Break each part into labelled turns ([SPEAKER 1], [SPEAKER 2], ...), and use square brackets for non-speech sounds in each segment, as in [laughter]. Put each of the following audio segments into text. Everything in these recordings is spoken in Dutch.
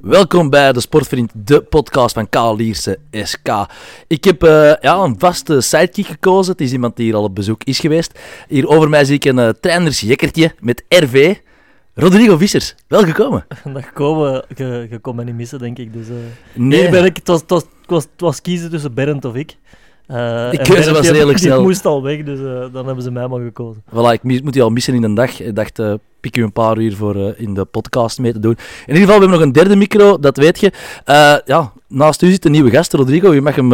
[SPEAKER 1] Welkom bij de Sportvriend, de podcast van Karel Lierse SK. Ik heb uh, ja, een vaste sidekick gekozen. Het is iemand die hier al op bezoek is geweest. Hier over mij zie ik een uh, trainersjekkertje met RV. Rodrigo Vissers, welkom.
[SPEAKER 2] Dag [laughs] komen, je, je kon me niet missen, denk ik. Dus, uh, nee. ben ik, het, was, het, was, het, was, het was kiezen tussen Bernd of ik.
[SPEAKER 1] Uh, ik keuze was redelijk snel.
[SPEAKER 2] Ik moest al weg, dus uh, dan hebben ze mij maar gekozen.
[SPEAKER 1] Voilà, ik moet je al missen in een dag. Ik dacht, uh, pik u een paar uur voor in de podcast mee te doen. In ieder geval, we hebben nog een derde micro, dat weet je. ja, naast u zit een nieuwe gast, Rodrigo. Je mag hem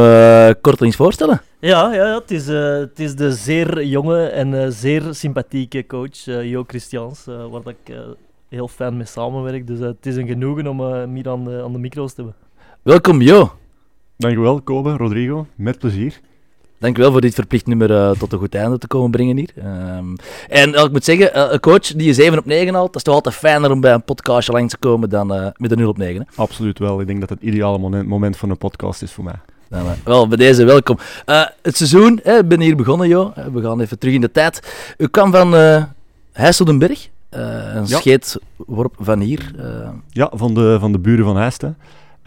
[SPEAKER 1] kortelings voorstellen.
[SPEAKER 2] Ja, ja, ja het, is, het is de zeer jonge en zeer sympathieke coach, Jo Christians, waar ik heel fijn mee samenwerk. Dus het is een genoegen om hem hier aan de, aan de micro's te hebben.
[SPEAKER 1] Welkom, Jo.
[SPEAKER 3] Dankjewel, Kobe, Rodrigo. Met plezier.
[SPEAKER 1] Dankjewel voor dit verplicht nummer uh, tot een goed einde te komen brengen hier. Um, en uh, ik moet zeggen, uh, een coach die je 7 op 9 haalt, dat is toch altijd fijner om bij een podcastje langs te komen dan met een 0 op 9. Hè?
[SPEAKER 3] Absoluut wel. Ik denk dat het ideale moment, moment van een podcast is voor mij.
[SPEAKER 1] Dan, wel, bij deze welkom. het seizoen, ik ben hier begonnen, joh. We gaan even terug in de tijd. U kwam van uh, Heiseldenberg, een ja. scheetworp van hier.
[SPEAKER 3] Ja, van de, van de buren van Heist.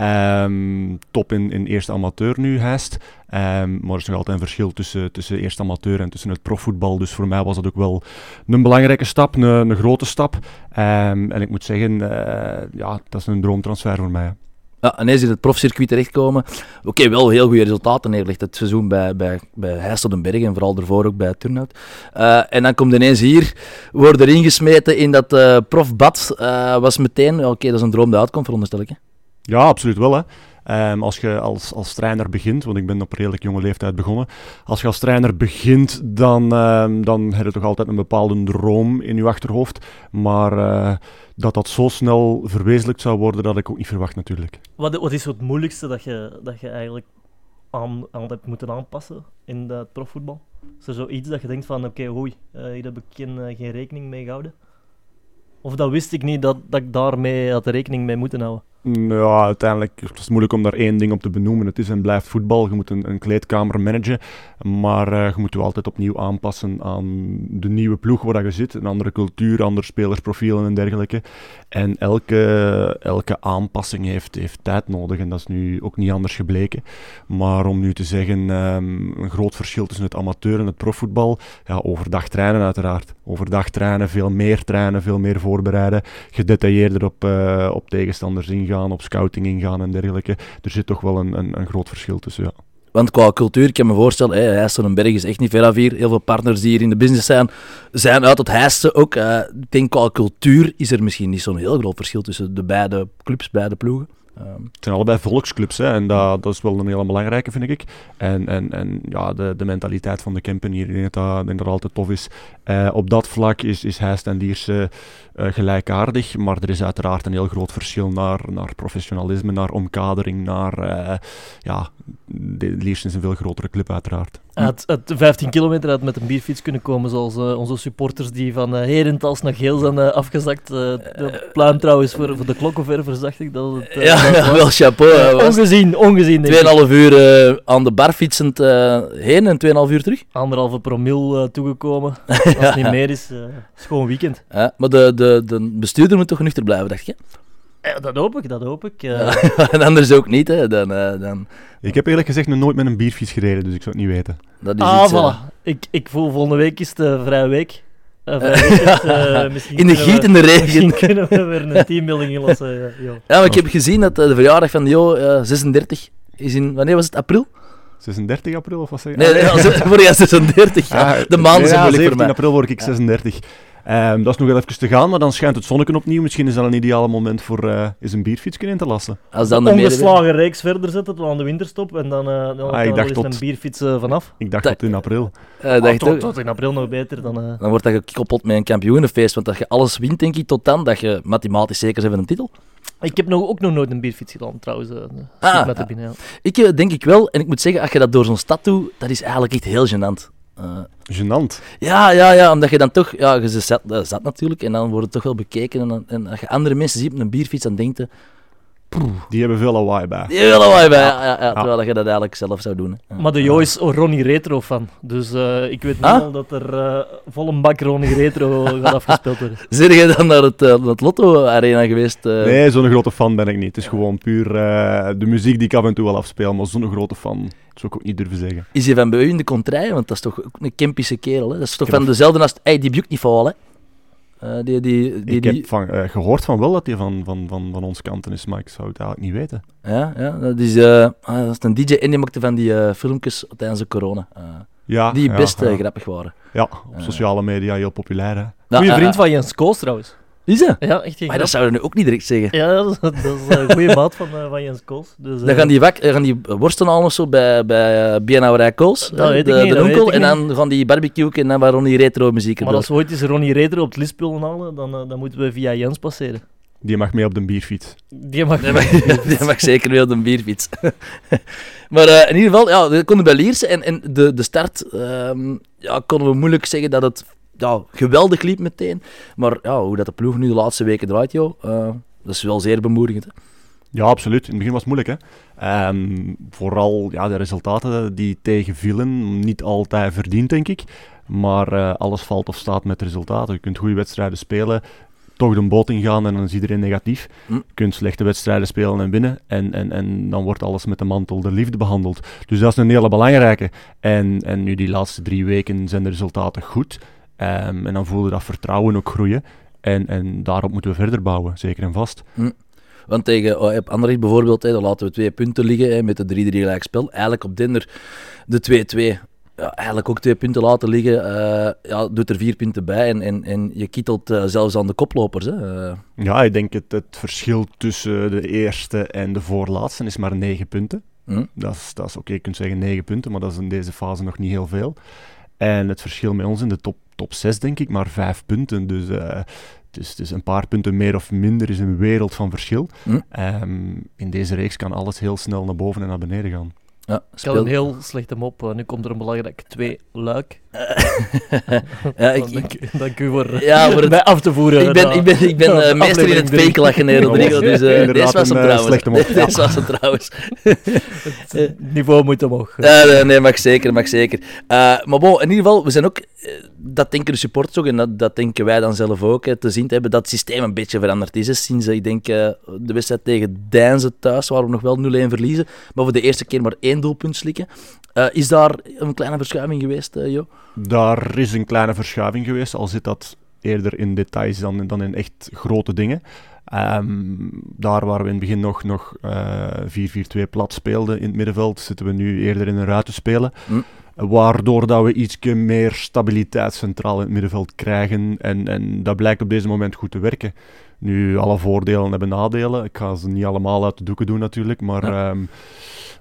[SPEAKER 3] Um, top in, in eerste amateur nu, Heist. Um, maar er is nog altijd een verschil tussen, tussen eerste amateur en tussen het profvoetbal. Dus voor mij was dat ook wel een belangrijke stap, een, een grote stap. Um, en ik moet zeggen, uh, ja, dat is een droomtransfer voor mij.
[SPEAKER 1] Ja, en is in het profcircuit terechtkomen. Oké, wel heel goede resultaten neerlegd het seizoen bij, bij, bij Heisteldenberg en vooral daarvoor ook bij Turnhout. Uh, en dan komt ineens hier, wordt erin gesmeten in dat uh, profbad. Was meteen, oké, dat is een droom de uitkomt, veronderstel ik.
[SPEAKER 3] Ja, absoluut wel. Hè. Um, als je als, als trainer begint, want ik ben op redelijk jonge leeftijd begonnen, als je als trainer begint, dan, um, dan heb je toch altijd een bepaalde droom in je achterhoofd. Maar uh, dat dat zo snel verwezenlijkt zou worden, dat ik ook niet verwacht natuurlijk.
[SPEAKER 2] Wat, wat is het moeilijkste dat je, dat je eigenlijk aan, aan hebt moeten aanpassen in het profvoetbal? Is er zoiets dat je denkt van, oké, oei, uh, hier heb ik geen, uh, geen rekening mee gehouden? Of dat wist ik niet, dat, dat ik daarmee had rekening mee moeten houden?
[SPEAKER 3] Ja, uiteindelijk is het moeilijk om daar één ding op te benoemen. Het is en blijft voetbal. Je moet een, een kleedkamer managen. Maar uh, je moet je altijd opnieuw aanpassen aan de nieuwe ploeg waar je zit. Een andere cultuur, andere spelersprofielen en dergelijke. En elke, elke aanpassing heeft, heeft tijd nodig. En dat is nu ook niet anders gebleken. Maar om nu te zeggen, um, een groot verschil tussen het amateur en het profvoetbal. Ja, overdag trainen uiteraard. Overdag trainen, veel meer trainen, veel meer voorbereiden. Gedetailleerder op, uh, op tegenstanders ingaan op scouting ingaan en dergelijke. Er zit toch wel een, een, een groot verschil tussen, ja.
[SPEAKER 1] Want qua cultuur, ik kan me voorstellen, hey, berg is echt niet ver af hier. Heel veel partners die hier in de business zijn, zijn uit het Heijsten ook. Uh, ik denk qua cultuur is er misschien niet zo'n heel groot verschil tussen de beide clubs, beide ploegen.
[SPEAKER 3] Um. Het zijn allebei volksclubs hè, en dat, dat is wel een hele belangrijke, vind ik. En, en, en ja, de, de mentaliteit van de campen hier, ik denk dat dat, altijd tof is. Uh, op dat vlak is, is Heist en Dierse uh, gelijkaardig, maar er is uiteraard een heel groot verschil naar, naar professionalisme, naar omkadering, naar... Uh, ja, de Liersen is een veel grotere club uiteraard.
[SPEAKER 2] Het, het 15 kilometer had met een bierfiets kunnen komen, zoals uh, onze supporters die van uh, Herentals naar Geel zijn uh, afgezakt. de pluim trouwens voor, voor de klokkenververs, dacht ik. Dat het,
[SPEAKER 1] ja, ja, [laughs] wel chapeau.
[SPEAKER 2] ongezien, ongezien.
[SPEAKER 1] 2,5 uur aan de bar fietsend heen en 2,5 uur terug.
[SPEAKER 2] Anderhalve promil toegekomen. [laughs] Als het niet meer is, is gewoon weekend.
[SPEAKER 1] Ja, maar de, de, de bestuurder moet toch nuchter blijven, dacht je?
[SPEAKER 2] Ja, dat hoop ik, dat hoop ik.
[SPEAKER 1] en [laughs] anders ook niet, hè. Dan, dan...
[SPEAKER 3] Ik heb eerlijk gezegd nog nooit met een bierfiets gereden, dus ik zou het niet weten.
[SPEAKER 2] Dat is ah, iets, voilà. ik, ik voel volgende week is de vrije week. Uh, [laughs] week misschien
[SPEAKER 1] in de gietende regen.
[SPEAKER 2] Misschien kunnen we weer een [laughs] teambuilding inlossen. Ja,
[SPEAKER 1] ja, maar ik heb gezien dat de verjaardag van Jo 36 is in... Wanneer was het? April?
[SPEAKER 3] 36 april of wat zeg
[SPEAKER 1] je? Nee, nee, voor jou 36. Ja. De maanden
[SPEAKER 3] ja,
[SPEAKER 1] zijn moeilijk
[SPEAKER 3] voor mij. april word ik 36. Um, dat is nog wel even te gaan, maar dan schijnt het zonnetje opnieuw. Misschien is dat een ideale moment voor uh, eens een bierfietsje in te lassen.
[SPEAKER 2] Als dan de ongeslagen reeks verder zetten tot aan de winterstop en dan, uh, dan, ah, ik dacht tot, een bierfiets uh, vanaf.
[SPEAKER 3] Ik dacht tot in april.
[SPEAKER 2] Uh, ah, tot, tot, in april nog beter. Dan,
[SPEAKER 1] dan wordt dat gekoppeld met een kampioenenfeest, want dat je alles wint, denk ik, tot dan dat je mathematisch zeker bent van een titel.
[SPEAKER 2] Ik heb nog, ook nog nooit een bierfiets gedaan, trouwens. ah, met binnen, ja.
[SPEAKER 1] Ik denk ik wel, en ik moet zeggen, als je dat door zo'n stad doet, dat is eigenlijk echt heel gênant.
[SPEAKER 3] Uh, Genant.
[SPEAKER 1] Ja, ja, ja, omdat je dan toch, ja, je zat, zat natuurlijk en dan wordt het toch wel bekeken. En, dan, en als je andere mensen ziet met een bierfiets, dan denkt je,
[SPEAKER 3] Die hebben veel lawaai bij.
[SPEAKER 1] Die willen wij bij, ja, ja, ja, terwijl dat je dat eigenlijk zelf zou doen. hè.
[SPEAKER 2] Maar de Jo is Ronnie Retro fan. Dus eh, ik weet nu
[SPEAKER 1] Ah?
[SPEAKER 2] al dat er eh vol een bak Ronnie Retro [laughs] gaat afgespeeld worden.
[SPEAKER 1] Zijn jij dan naar het, eh, het Lotto Arena geweest? eh?
[SPEAKER 3] Nee, zo'n grote fan ben ik niet. Het is gewoon puur eh, de muziek die ik af en toe wel afspeel, maar zo'n grote fan dat zou ik ook niet durven zeggen.
[SPEAKER 1] Is hij van bij u in de contraille? Want dat is toch ook een Kempische kerel, hè? Dat is toch van dezelfde als... Hey, die bukt niet van hè? Eh, die, die, die,
[SPEAKER 3] ik
[SPEAKER 1] die,
[SPEAKER 3] heb van, eh, gehoord van wel dat hij van, van, van, van ons kanten is, maar ik zou het eigenlijk niet weten.
[SPEAKER 1] Ja, ja, dat is, eh, ah, dat is een DJ en die maakte van die filmpjes tijdens de corona.
[SPEAKER 3] Ja,
[SPEAKER 1] die best
[SPEAKER 3] ja.
[SPEAKER 1] grappig waren.
[SPEAKER 3] Ja, op sociale media heel populair. Hè.
[SPEAKER 1] Ja,
[SPEAKER 2] Goeie vriend van Jens Koos trouwens.
[SPEAKER 1] Is dat?
[SPEAKER 2] Ja, echt geen
[SPEAKER 1] Maar dat
[SPEAKER 2] grap.
[SPEAKER 1] zou je nu ook niet direct zeggen.
[SPEAKER 2] Ja, dat is, dat is een [laughs] goede maat van, eh, van Jens Koos. Dus,
[SPEAKER 1] Dan
[SPEAKER 2] eh,
[SPEAKER 1] gaan die, wak, dan gaan die worsten al of zo bij, bij Biennauwerij Kools,
[SPEAKER 2] Dat
[SPEAKER 1] hè,
[SPEAKER 2] weet
[SPEAKER 1] de,
[SPEAKER 2] ik niet,
[SPEAKER 1] de
[SPEAKER 2] dat weet
[SPEAKER 1] onkel,
[SPEAKER 2] ik
[SPEAKER 1] en dan gaan die barbecue en dan waarom die retro muziek
[SPEAKER 2] Maar als we ooit eens Ronnie Retro op het list willen halen, dan, eh, dan moeten we via Jens passeren.
[SPEAKER 3] Die mag mee op de bierfiets.
[SPEAKER 2] Die mag
[SPEAKER 1] Die mag, [laughs] die mag zeker weer op een bierfiets. [laughs] maar eh, in ieder geval, ja, we konden bij Lierse en, en de, de start ehm, ja, konden we moeilijk zeggen dat het ja, geweldig liep meteen. Maar ja, hoe dat de ploeg nu de laatste weken draait, joh, eh, dat is wel zeer bemoedigend. Hè?
[SPEAKER 3] Ja, absoluut. In het begin was het moeilijk. Hè? Ehm, vooral ja, de resultaten die tegenvielen, niet altijd verdiend, denk ik. Maar eh, alles valt of staat met resultaten. Je kunt goede wedstrijden spelen, toch de boot ingaan en dan is iedereen negatief.
[SPEAKER 1] Hm.
[SPEAKER 3] Je kunt slechte wedstrijden spelen en winnen. En, en, en dan wordt alles met de mantel der liefde behandeld. Dus dat is een hele belangrijke. En, en nu die laatste drie weken zijn de resultaten goed. Ehm, en dan voel je dat vertrouwen ook groeien. En, en daarop moeten we verder bouwen, zeker en vast.
[SPEAKER 1] Want tegen oh, Anderlecht bijvoorbeeld, hè, dan laten we twee punten liggen hè, met de 3-3 gelijkspel. Eigenlijk op Dinder de 2-2. Ja, eigenlijk ook twee punten laten liggen. eh, ja, doet er vier punten bij en, en, en je kietelt eh, zelfs aan de koplopers. Hè. Eh,
[SPEAKER 3] Ja, ik denk het, het verschil tussen de eerste en de voorlaatste is maar 9 punten.
[SPEAKER 1] hm?
[SPEAKER 3] Dat is, dat is oké, je kunt zeggen 9 punten, maar dat is in deze fase nog niet heel veel. En het verschil met ons in de top, top 6, denk ik, maar 5 punten. Dus eh, het is een paar punten meer of minder, is een wereld van verschil.
[SPEAKER 1] Hm.
[SPEAKER 3] Ehm, in deze reeks kan alles heel snel naar boven en naar beneden gaan.
[SPEAKER 1] Ja,
[SPEAKER 2] Ik had een heel slechte mop. eh, nu komt er een belangrijk twee luik. [laughs]
[SPEAKER 1] ja, ik,
[SPEAKER 2] Dan
[SPEAKER 1] ik,
[SPEAKER 2] dank, u- voor, [laughs]
[SPEAKER 1] Ja, voor het-
[SPEAKER 2] mij af te voeren.
[SPEAKER 1] ik ben, ik ben, ik ben eh, [laughs] meester in het faken hè, Rodrigo. Dus eh,
[SPEAKER 3] Inderdaad
[SPEAKER 1] deze was hem
[SPEAKER 3] eh,
[SPEAKER 1] trouwens.
[SPEAKER 3] slechte mop, ja.
[SPEAKER 1] Deze was hem trouwens.
[SPEAKER 2] Het niveau moet omhoog.
[SPEAKER 1] Ja, nee, nee, mag zeker, mag zeker. Eh, maar bon, in ieder geval, we zijn ook, eh, dat denken de supporters ook, en dat, dat denken wij dan zelf ook, hè, te zien te hebben dat het systeem een beetje veranderd is. Hè, sinds, eh, ik denk, eh, de wedstrijd tegen Deinze thuis, waar we nog wel 0-1 verliezen, maar voor de eerste keer maar één doelpunt slikken. Eh, is daar een kleine verschuiving geweest, eh, Jo?
[SPEAKER 3] Daar is een kleine verschuiving geweest, al zit dat eerder in details dan, dan in echt grote dingen. Ehm, daar waar we in het begin nog, nog eh 4-4-2 plat speelden in het middenveld, zitten we nu eerder in een ruiten spelen.
[SPEAKER 1] Hm.
[SPEAKER 3] Waardoor dat we iets meer stabiliteit centraal in het middenveld krijgen. En, en dat blijkt op deze moment goed te werken. Nu, alle voordelen hebben nadelen. Ik ga ze niet allemaal uit de doeken doen natuurlijk. Maar
[SPEAKER 1] Ja.
[SPEAKER 3] ehm,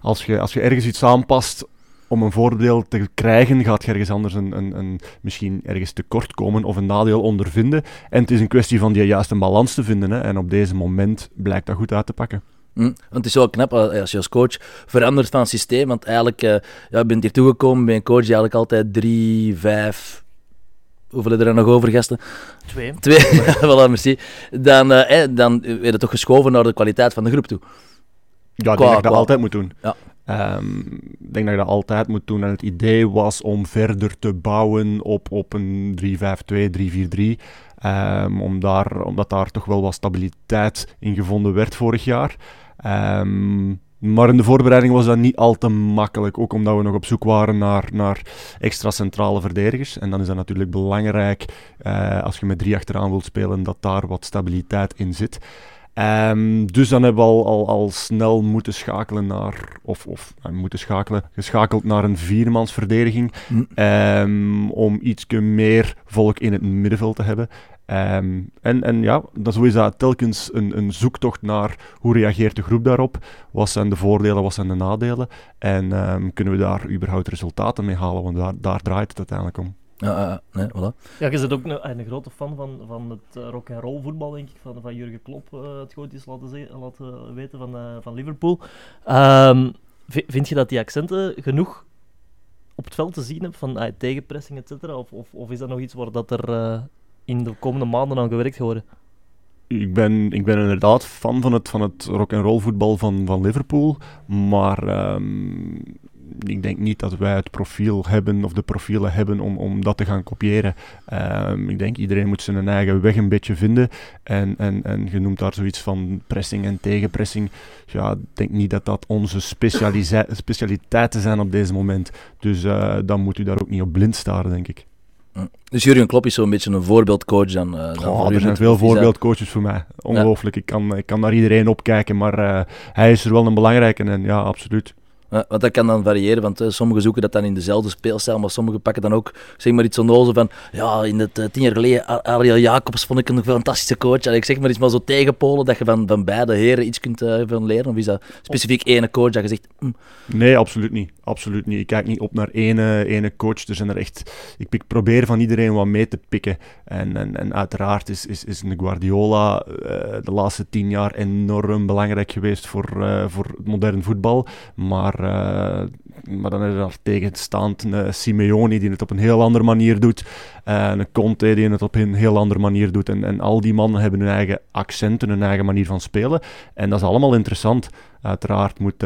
[SPEAKER 3] als, je, als je ergens iets aanpast om een voordeel te krijgen, gaat je ergens anders een, een, een, misschien ergens tekort komen of een nadeel ondervinden. En het is een kwestie van die juiste balans te vinden. Hè. En op deze moment blijkt dat goed uit te pakken.
[SPEAKER 1] Hm, Want het is wel knap eh, als je als coach verandert van systeem. Want eigenlijk, eh ja, je bent hier toegekomen bij een coach die eigenlijk altijd drie, vijf... Hoeveel je er nog over, gasten?
[SPEAKER 2] Twee.
[SPEAKER 1] Twee, [laughs] voilà, merci. Dan, eh, eh, dan werd het toch geschoven naar de kwaliteit van de groep toe.
[SPEAKER 3] Ja, ik
[SPEAKER 1] Qua-
[SPEAKER 3] denk dat je dat
[SPEAKER 1] qua-
[SPEAKER 3] altijd moet doen.
[SPEAKER 1] Ja.
[SPEAKER 3] Ehm, ik denk dat je dat altijd moet doen. En het idee was om verder te bouwen op, op een 3-5-2, 3-4-3. Ehm, om daar, omdat daar toch wel wat stabiliteit in gevonden werd vorig jaar. Ehm, maar in de voorbereiding was dat niet al te makkelijk. Ook omdat we nog op zoek waren naar, naar extra centrale verdedigers. En dan is dat natuurlijk belangrijk, eh, als je met drie achteraan wilt spelen, dat daar wat stabiliteit in zit. Ehm, dus dan hebben we al, al, al snel moeten schakelen naar, of, of eh, moeten schakelen, geschakeld naar een viermansverdediging.
[SPEAKER 1] Hm.
[SPEAKER 3] Ehm, om iets meer volk in het middenveld te hebben. Ehm, en, en ja, dan zo is dat telkens een, een zoektocht naar hoe reageert de groep daarop. Wat zijn de voordelen, wat zijn de nadelen. En kunnen we daar überhaupt resultaten mee halen, want daar, daar draait het uiteindelijk om.
[SPEAKER 1] Ja, eh, nee, voilà.
[SPEAKER 2] Ja, je bent ook een, een grote fan van, van het uh, rock and roll voetbal, denk ik, van, van Jurgen Klopp, uh, het goed is laten, ze- laten weten van, uh, van Liverpool. Ehm, vi- vind je dat die accenten genoeg op het veld te zien hebt van uh, tegenpressing, et cetera? Of, of, of is dat nog iets waar dat er uh, in de komende maanden aan gewerkt gaat worden?
[SPEAKER 3] ik ben, ik ben inderdaad fan van het, van het rock-and-roll voetbal van, van Liverpool. Maar ehm, ik denk niet dat wij het profiel hebben of de profielen hebben om, om dat te gaan kopiëren. Ehm, ik denk iedereen moet zijn eigen weg een beetje vinden. En, en, en je noemt daar zoiets van pressing en tegenpressing. Ja, ik denk niet dat dat onze [laughs] specialiteiten zijn op deze moment. Dus uh, dan moet u daar ook niet op blind staren, denk ik.
[SPEAKER 1] Dus Jurgen Klopp is zo'n beetje een voorbeeldcoach dan? Uh, dan
[SPEAKER 3] oh, er zijn veel voorbeeldcoaches voor mij. Ongelooflijk. Ik, kan, ik kan naar iedereen opkijken, maar uh, hij is er wel een belangrijke en ja, absoluut.
[SPEAKER 1] Want dat kan dan variëren, want uh, sommigen zoeken dat dan in dezelfde speelstijl, maar sommigen pakken dan ook, zeg maar iets onnozel van, ja, in het uh, tien jaar geleden, Ariel Jacobs vond ik een fantastische coach. En ik zeg maar iets maar zo tegenpolen, dat je van, van beide heren iets kunt van leren. Of is dat specifiek ene coach dat je zegt... Mm.
[SPEAKER 3] Nee, absoluut niet. Absoluut niet. Ik kijk niet op naar ene, ene coach. Er zijn er echt... Ik, probeer van iedereen wat mee te pikken. En, en, en uiteraard is, is, is een Guardiola de laatste tien jaar enorm belangrijk geweest voor, voor het modern voetbal. Maar uh, maar dan is er daar tegenstaand een eh, Simeone die het op een heel andere manier doet. Uh, een Conte die het op een heel andere manier doet. En, en al die mannen hebben hun eigen accenten, hun eigen manier van spelen. En dat is allemaal interessant. Uiteraard moet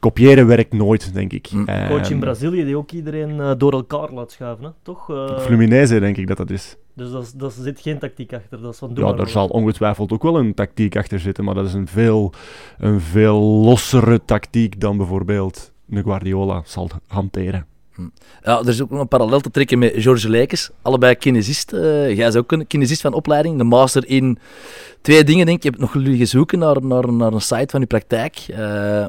[SPEAKER 3] kopiëren werkt nooit, denk ik.
[SPEAKER 2] Mm. Coach in Brazilië die ook iedereen door elkaar laat schuiven, hè? toch?
[SPEAKER 3] Fluminense, denk ik dat dat is.
[SPEAKER 2] Dus dat, zit geen tactiek achter. Dat is van
[SPEAKER 3] ja, daar zal ongetwijfeld ook wel een tactiek achter zitten, maar dat is een veel, een veel lossere tactiek dan bijvoorbeeld een Guardiola zal hanteren. Hm.
[SPEAKER 1] Ja, er is ook nog een parallel te trekken met George Leikens. Allebei kinesist. Uh, jij is ook een kinesist van opleiding. De master in twee dingen, denk ik. Je hebt nog jullie zoeken naar, naar, naar een site van je praktijk. Uh,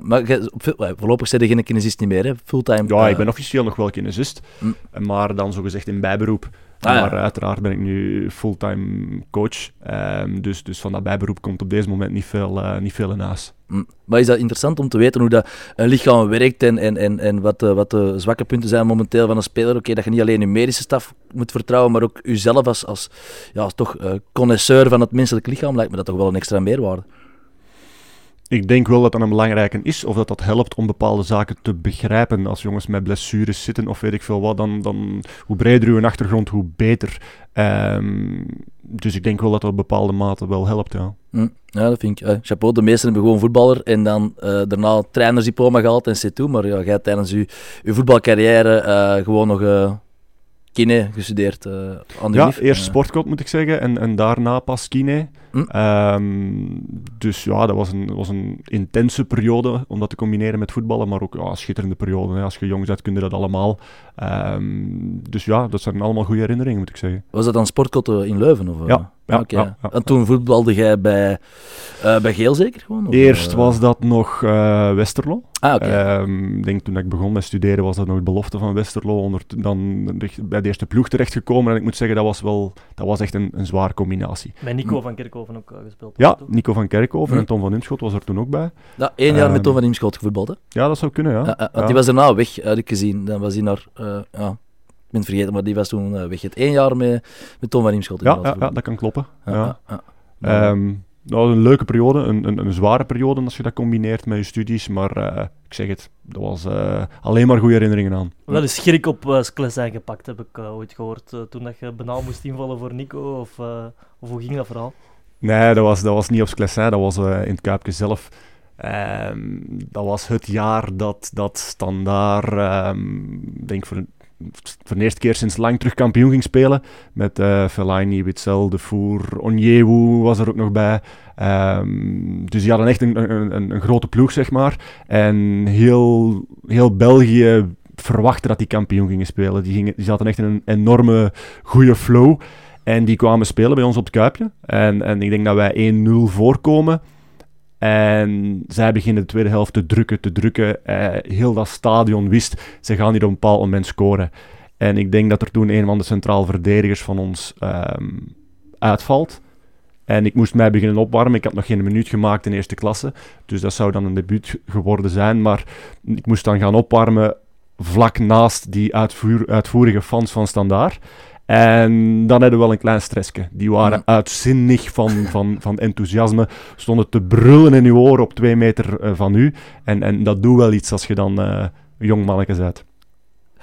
[SPEAKER 1] maar je, voorlopig zijn er geen kinesist niet meer, hè? Fulltime.
[SPEAKER 3] Ja, ik ben officieel nog wel kinesist. Hm. Maar dan zogezegd in bijberoep. Ah, maar uiteraard ben ik nu fulltime coach. Um, dus, dus van dat bijberoep komt op deze moment niet veel, uh, niet veel in huis.
[SPEAKER 1] Mm. Maar is dat interessant om te weten hoe dat een lichaam werkt en, en, en, en wat, de, wat de zwakke punten zijn momenteel van een speler? Oké, dat je niet alleen je medische staf moet vertrouwen, maar ook jezelf als, als, ja, als toch uh, connoisseur van het menselijk lichaam lijkt me dat toch wel een extra meerwaarde
[SPEAKER 3] ik denk wel dat dat een belangrijke is, of dat dat helpt om bepaalde zaken te begrijpen. Als jongens met blessures zitten of weet ik veel wat, dan, dan hoe breder uw achtergrond, hoe beter. Um, dus ik denk wel dat dat op bepaalde mate wel helpt, ja.
[SPEAKER 1] Hm. Ja, dat vind ik. Chapeau, de meesten hebben gewoon voetballer en dan uh, daarna trainersdiploma gehaald en C2. Maar ja, jij tijdens je, je voetbalcarrière uh, gewoon nog kine gestudeerd uh, aan de
[SPEAKER 3] Ja, eerst sportcode moet ik zeggen en, en daarna pas kine. Hm? Ehm, dus ja, dat was een, was een intense periode om dat te combineren met voetballen, maar ook ja, een schitterende periode. Hè. Als je jong bent, kun je dat allemaal. Um, dus ja, dat zijn allemaal goede herinneringen, moet ik zeggen.
[SPEAKER 1] Was dat dan sportcode in Leuven? Of,
[SPEAKER 3] ja. Ja, ja,
[SPEAKER 1] en toen voetbalde jij bij, uh, bij Geel zeker? Gewoon,
[SPEAKER 3] of, Eerst uh... was dat nog uh, Westerlo. Ah, okay. um, denk toen ik begon met studeren was dat nog de belofte van Westerlo. Onder, dan bij de eerste ploeg terechtgekomen. En ik moet zeggen, dat was, wel, dat was echt een, een zware combinatie.
[SPEAKER 2] Met Nico van Kerkhoven ook gespeeld?
[SPEAKER 3] Ja, Nico van Kerkhoven hm. en Tom van Imschot was er toen ook bij.
[SPEAKER 1] Ja, één jaar um, met Tom van Imschot gevoetbald, hè?
[SPEAKER 3] Ja, dat zou kunnen, ja.
[SPEAKER 1] want die was daarna weg, had ik gezien. Dan was hij naar... ja, ben het vergeten, maar die was toen uh, weg. Het één jaar met, met Tom van Riemschot.
[SPEAKER 3] Ja, ja, ja, dat kan kloppen. Ja, ja. Um, nou, een leuke periode, een, een, een, zware periode als je dat combineert met je studies, maar uh, ik zeg het, dat was uh, alleen maar goede herinneringen aan.
[SPEAKER 2] Wel eens schrik op uh, zijn gepakt, heb ik ooit gehoord, toen dat je banaal moest invallen voor Nico, of, of hoe ging dat vooral?
[SPEAKER 3] Nee, dat was, dat was niet op Sclessin, dat was in het Kuipje zelf. Um, dat was het jaar dat, dat Standaard, um, denk voor voor de eerste keer sinds lang terug kampioen spelen. Met uh, Fellaini, Witzel, De Voer, Onyewu was er ook nog bij. Um, dus die hadden echt een, een, een, grote ploeg, zeg maar. En heel, heel België verwachtte dat die kampioen gingen spelen. Die, gingen, die zaten echt in een enorme goede flow. En die kwamen spelen bij ons op het Kuipje. En, en ik denk dat wij 1-0 voorkomen. En zij beginnen de tweede helft te drukken, te drukken. Eh, heel dat stadion wist, ze gaan hier op een bepaald moment scoren. En ik denk dat er toen een van de centraal verdedigers van ons ehm, uitvalt. En ik moest mij beginnen opwarmen. Ik had nog geen minuut gemaakt in eerste klasse. Dus dat zou dan een debuut geworden zijn. Maar ik moest dan gaan opwarmen vlak naast die uitvoer, uitvoerige fans van Standaard. En dan hadden we wel een klein stressje. Die waren uitzinnig van, van, van enthousiasme. Stonden te brullen in uw oren op twee meter uh, van u. En, en dat doet wel iets als je dan uh, jong manneke bent.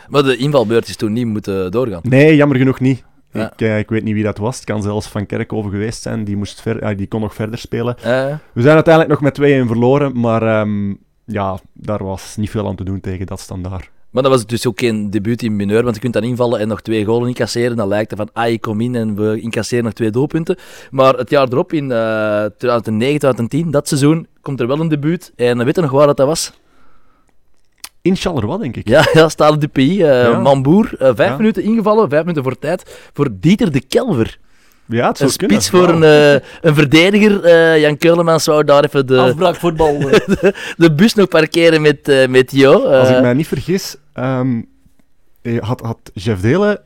[SPEAKER 1] Maar de invalbeurt is toen niet moeten doorgaan?
[SPEAKER 3] Nee, jammer genoeg niet.
[SPEAKER 1] Ja.
[SPEAKER 3] Ik, eh, ik weet niet wie dat was. Het kan zelfs Van Kerkhoven geweest zijn. Die, moest ver, die kon nog verder spelen.
[SPEAKER 1] Eh,
[SPEAKER 3] We zijn uiteindelijk nog met 2-1 verloren, maar ehm, ja, daar was niet veel aan te doen tegen dat standaard.
[SPEAKER 1] Maar dat was dus ook geen debuut in mineur, want je kunt dan invallen en nog twee golen incasseren. Dan lijkt het van, ah, ik kom in en we incasseren nog twee doelpunten. Maar het jaar erop, in eh 2009, 2010, dat seizoen, komt er wel een debuut. En weet je nog waar dat, dat was?
[SPEAKER 3] In Charleroi, denk ik.
[SPEAKER 1] Ja, [laughs] ja Stade de PI, eh
[SPEAKER 3] Ja.
[SPEAKER 1] Mamboer. eh, vijf
[SPEAKER 3] Ja.
[SPEAKER 1] minuten ingevallen, vijf minuten voor tijd, voor Dieter de Kelver.
[SPEAKER 3] Ja, het
[SPEAKER 1] Een
[SPEAKER 3] zou kunnen.
[SPEAKER 1] spits voor een, eh, een verdediger. eh, Jan Keulemans zou daar even de,
[SPEAKER 2] Afbraakvoetbal. [laughs] eh.
[SPEAKER 1] de bus nog parkeren met, eh, met Jo.
[SPEAKER 3] Als
[SPEAKER 1] Eh,
[SPEAKER 3] ik mij niet vergis, eh, had, had Jeff Delen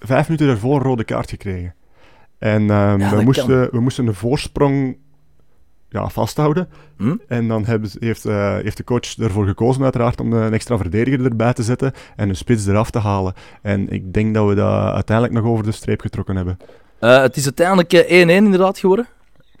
[SPEAKER 3] vijf minuten daarvoor een rode kaart gekregen. En ehm,
[SPEAKER 1] Ja,
[SPEAKER 3] we, moesten, we moesten een voorsprong ja, vasthouden.
[SPEAKER 1] hm?
[SPEAKER 3] En dan hebben, ze- heeft, eh, heeft de coach ervoor gekozen, uiteraard, om een extra verdediger erbij te zetten en een spits eraf te halen. En ik denk dat we dat uiteindelijk nog over de streep getrokken hebben.
[SPEAKER 1] Eh, het is uiteindelijk eh, 1-1 inderdaad geworden.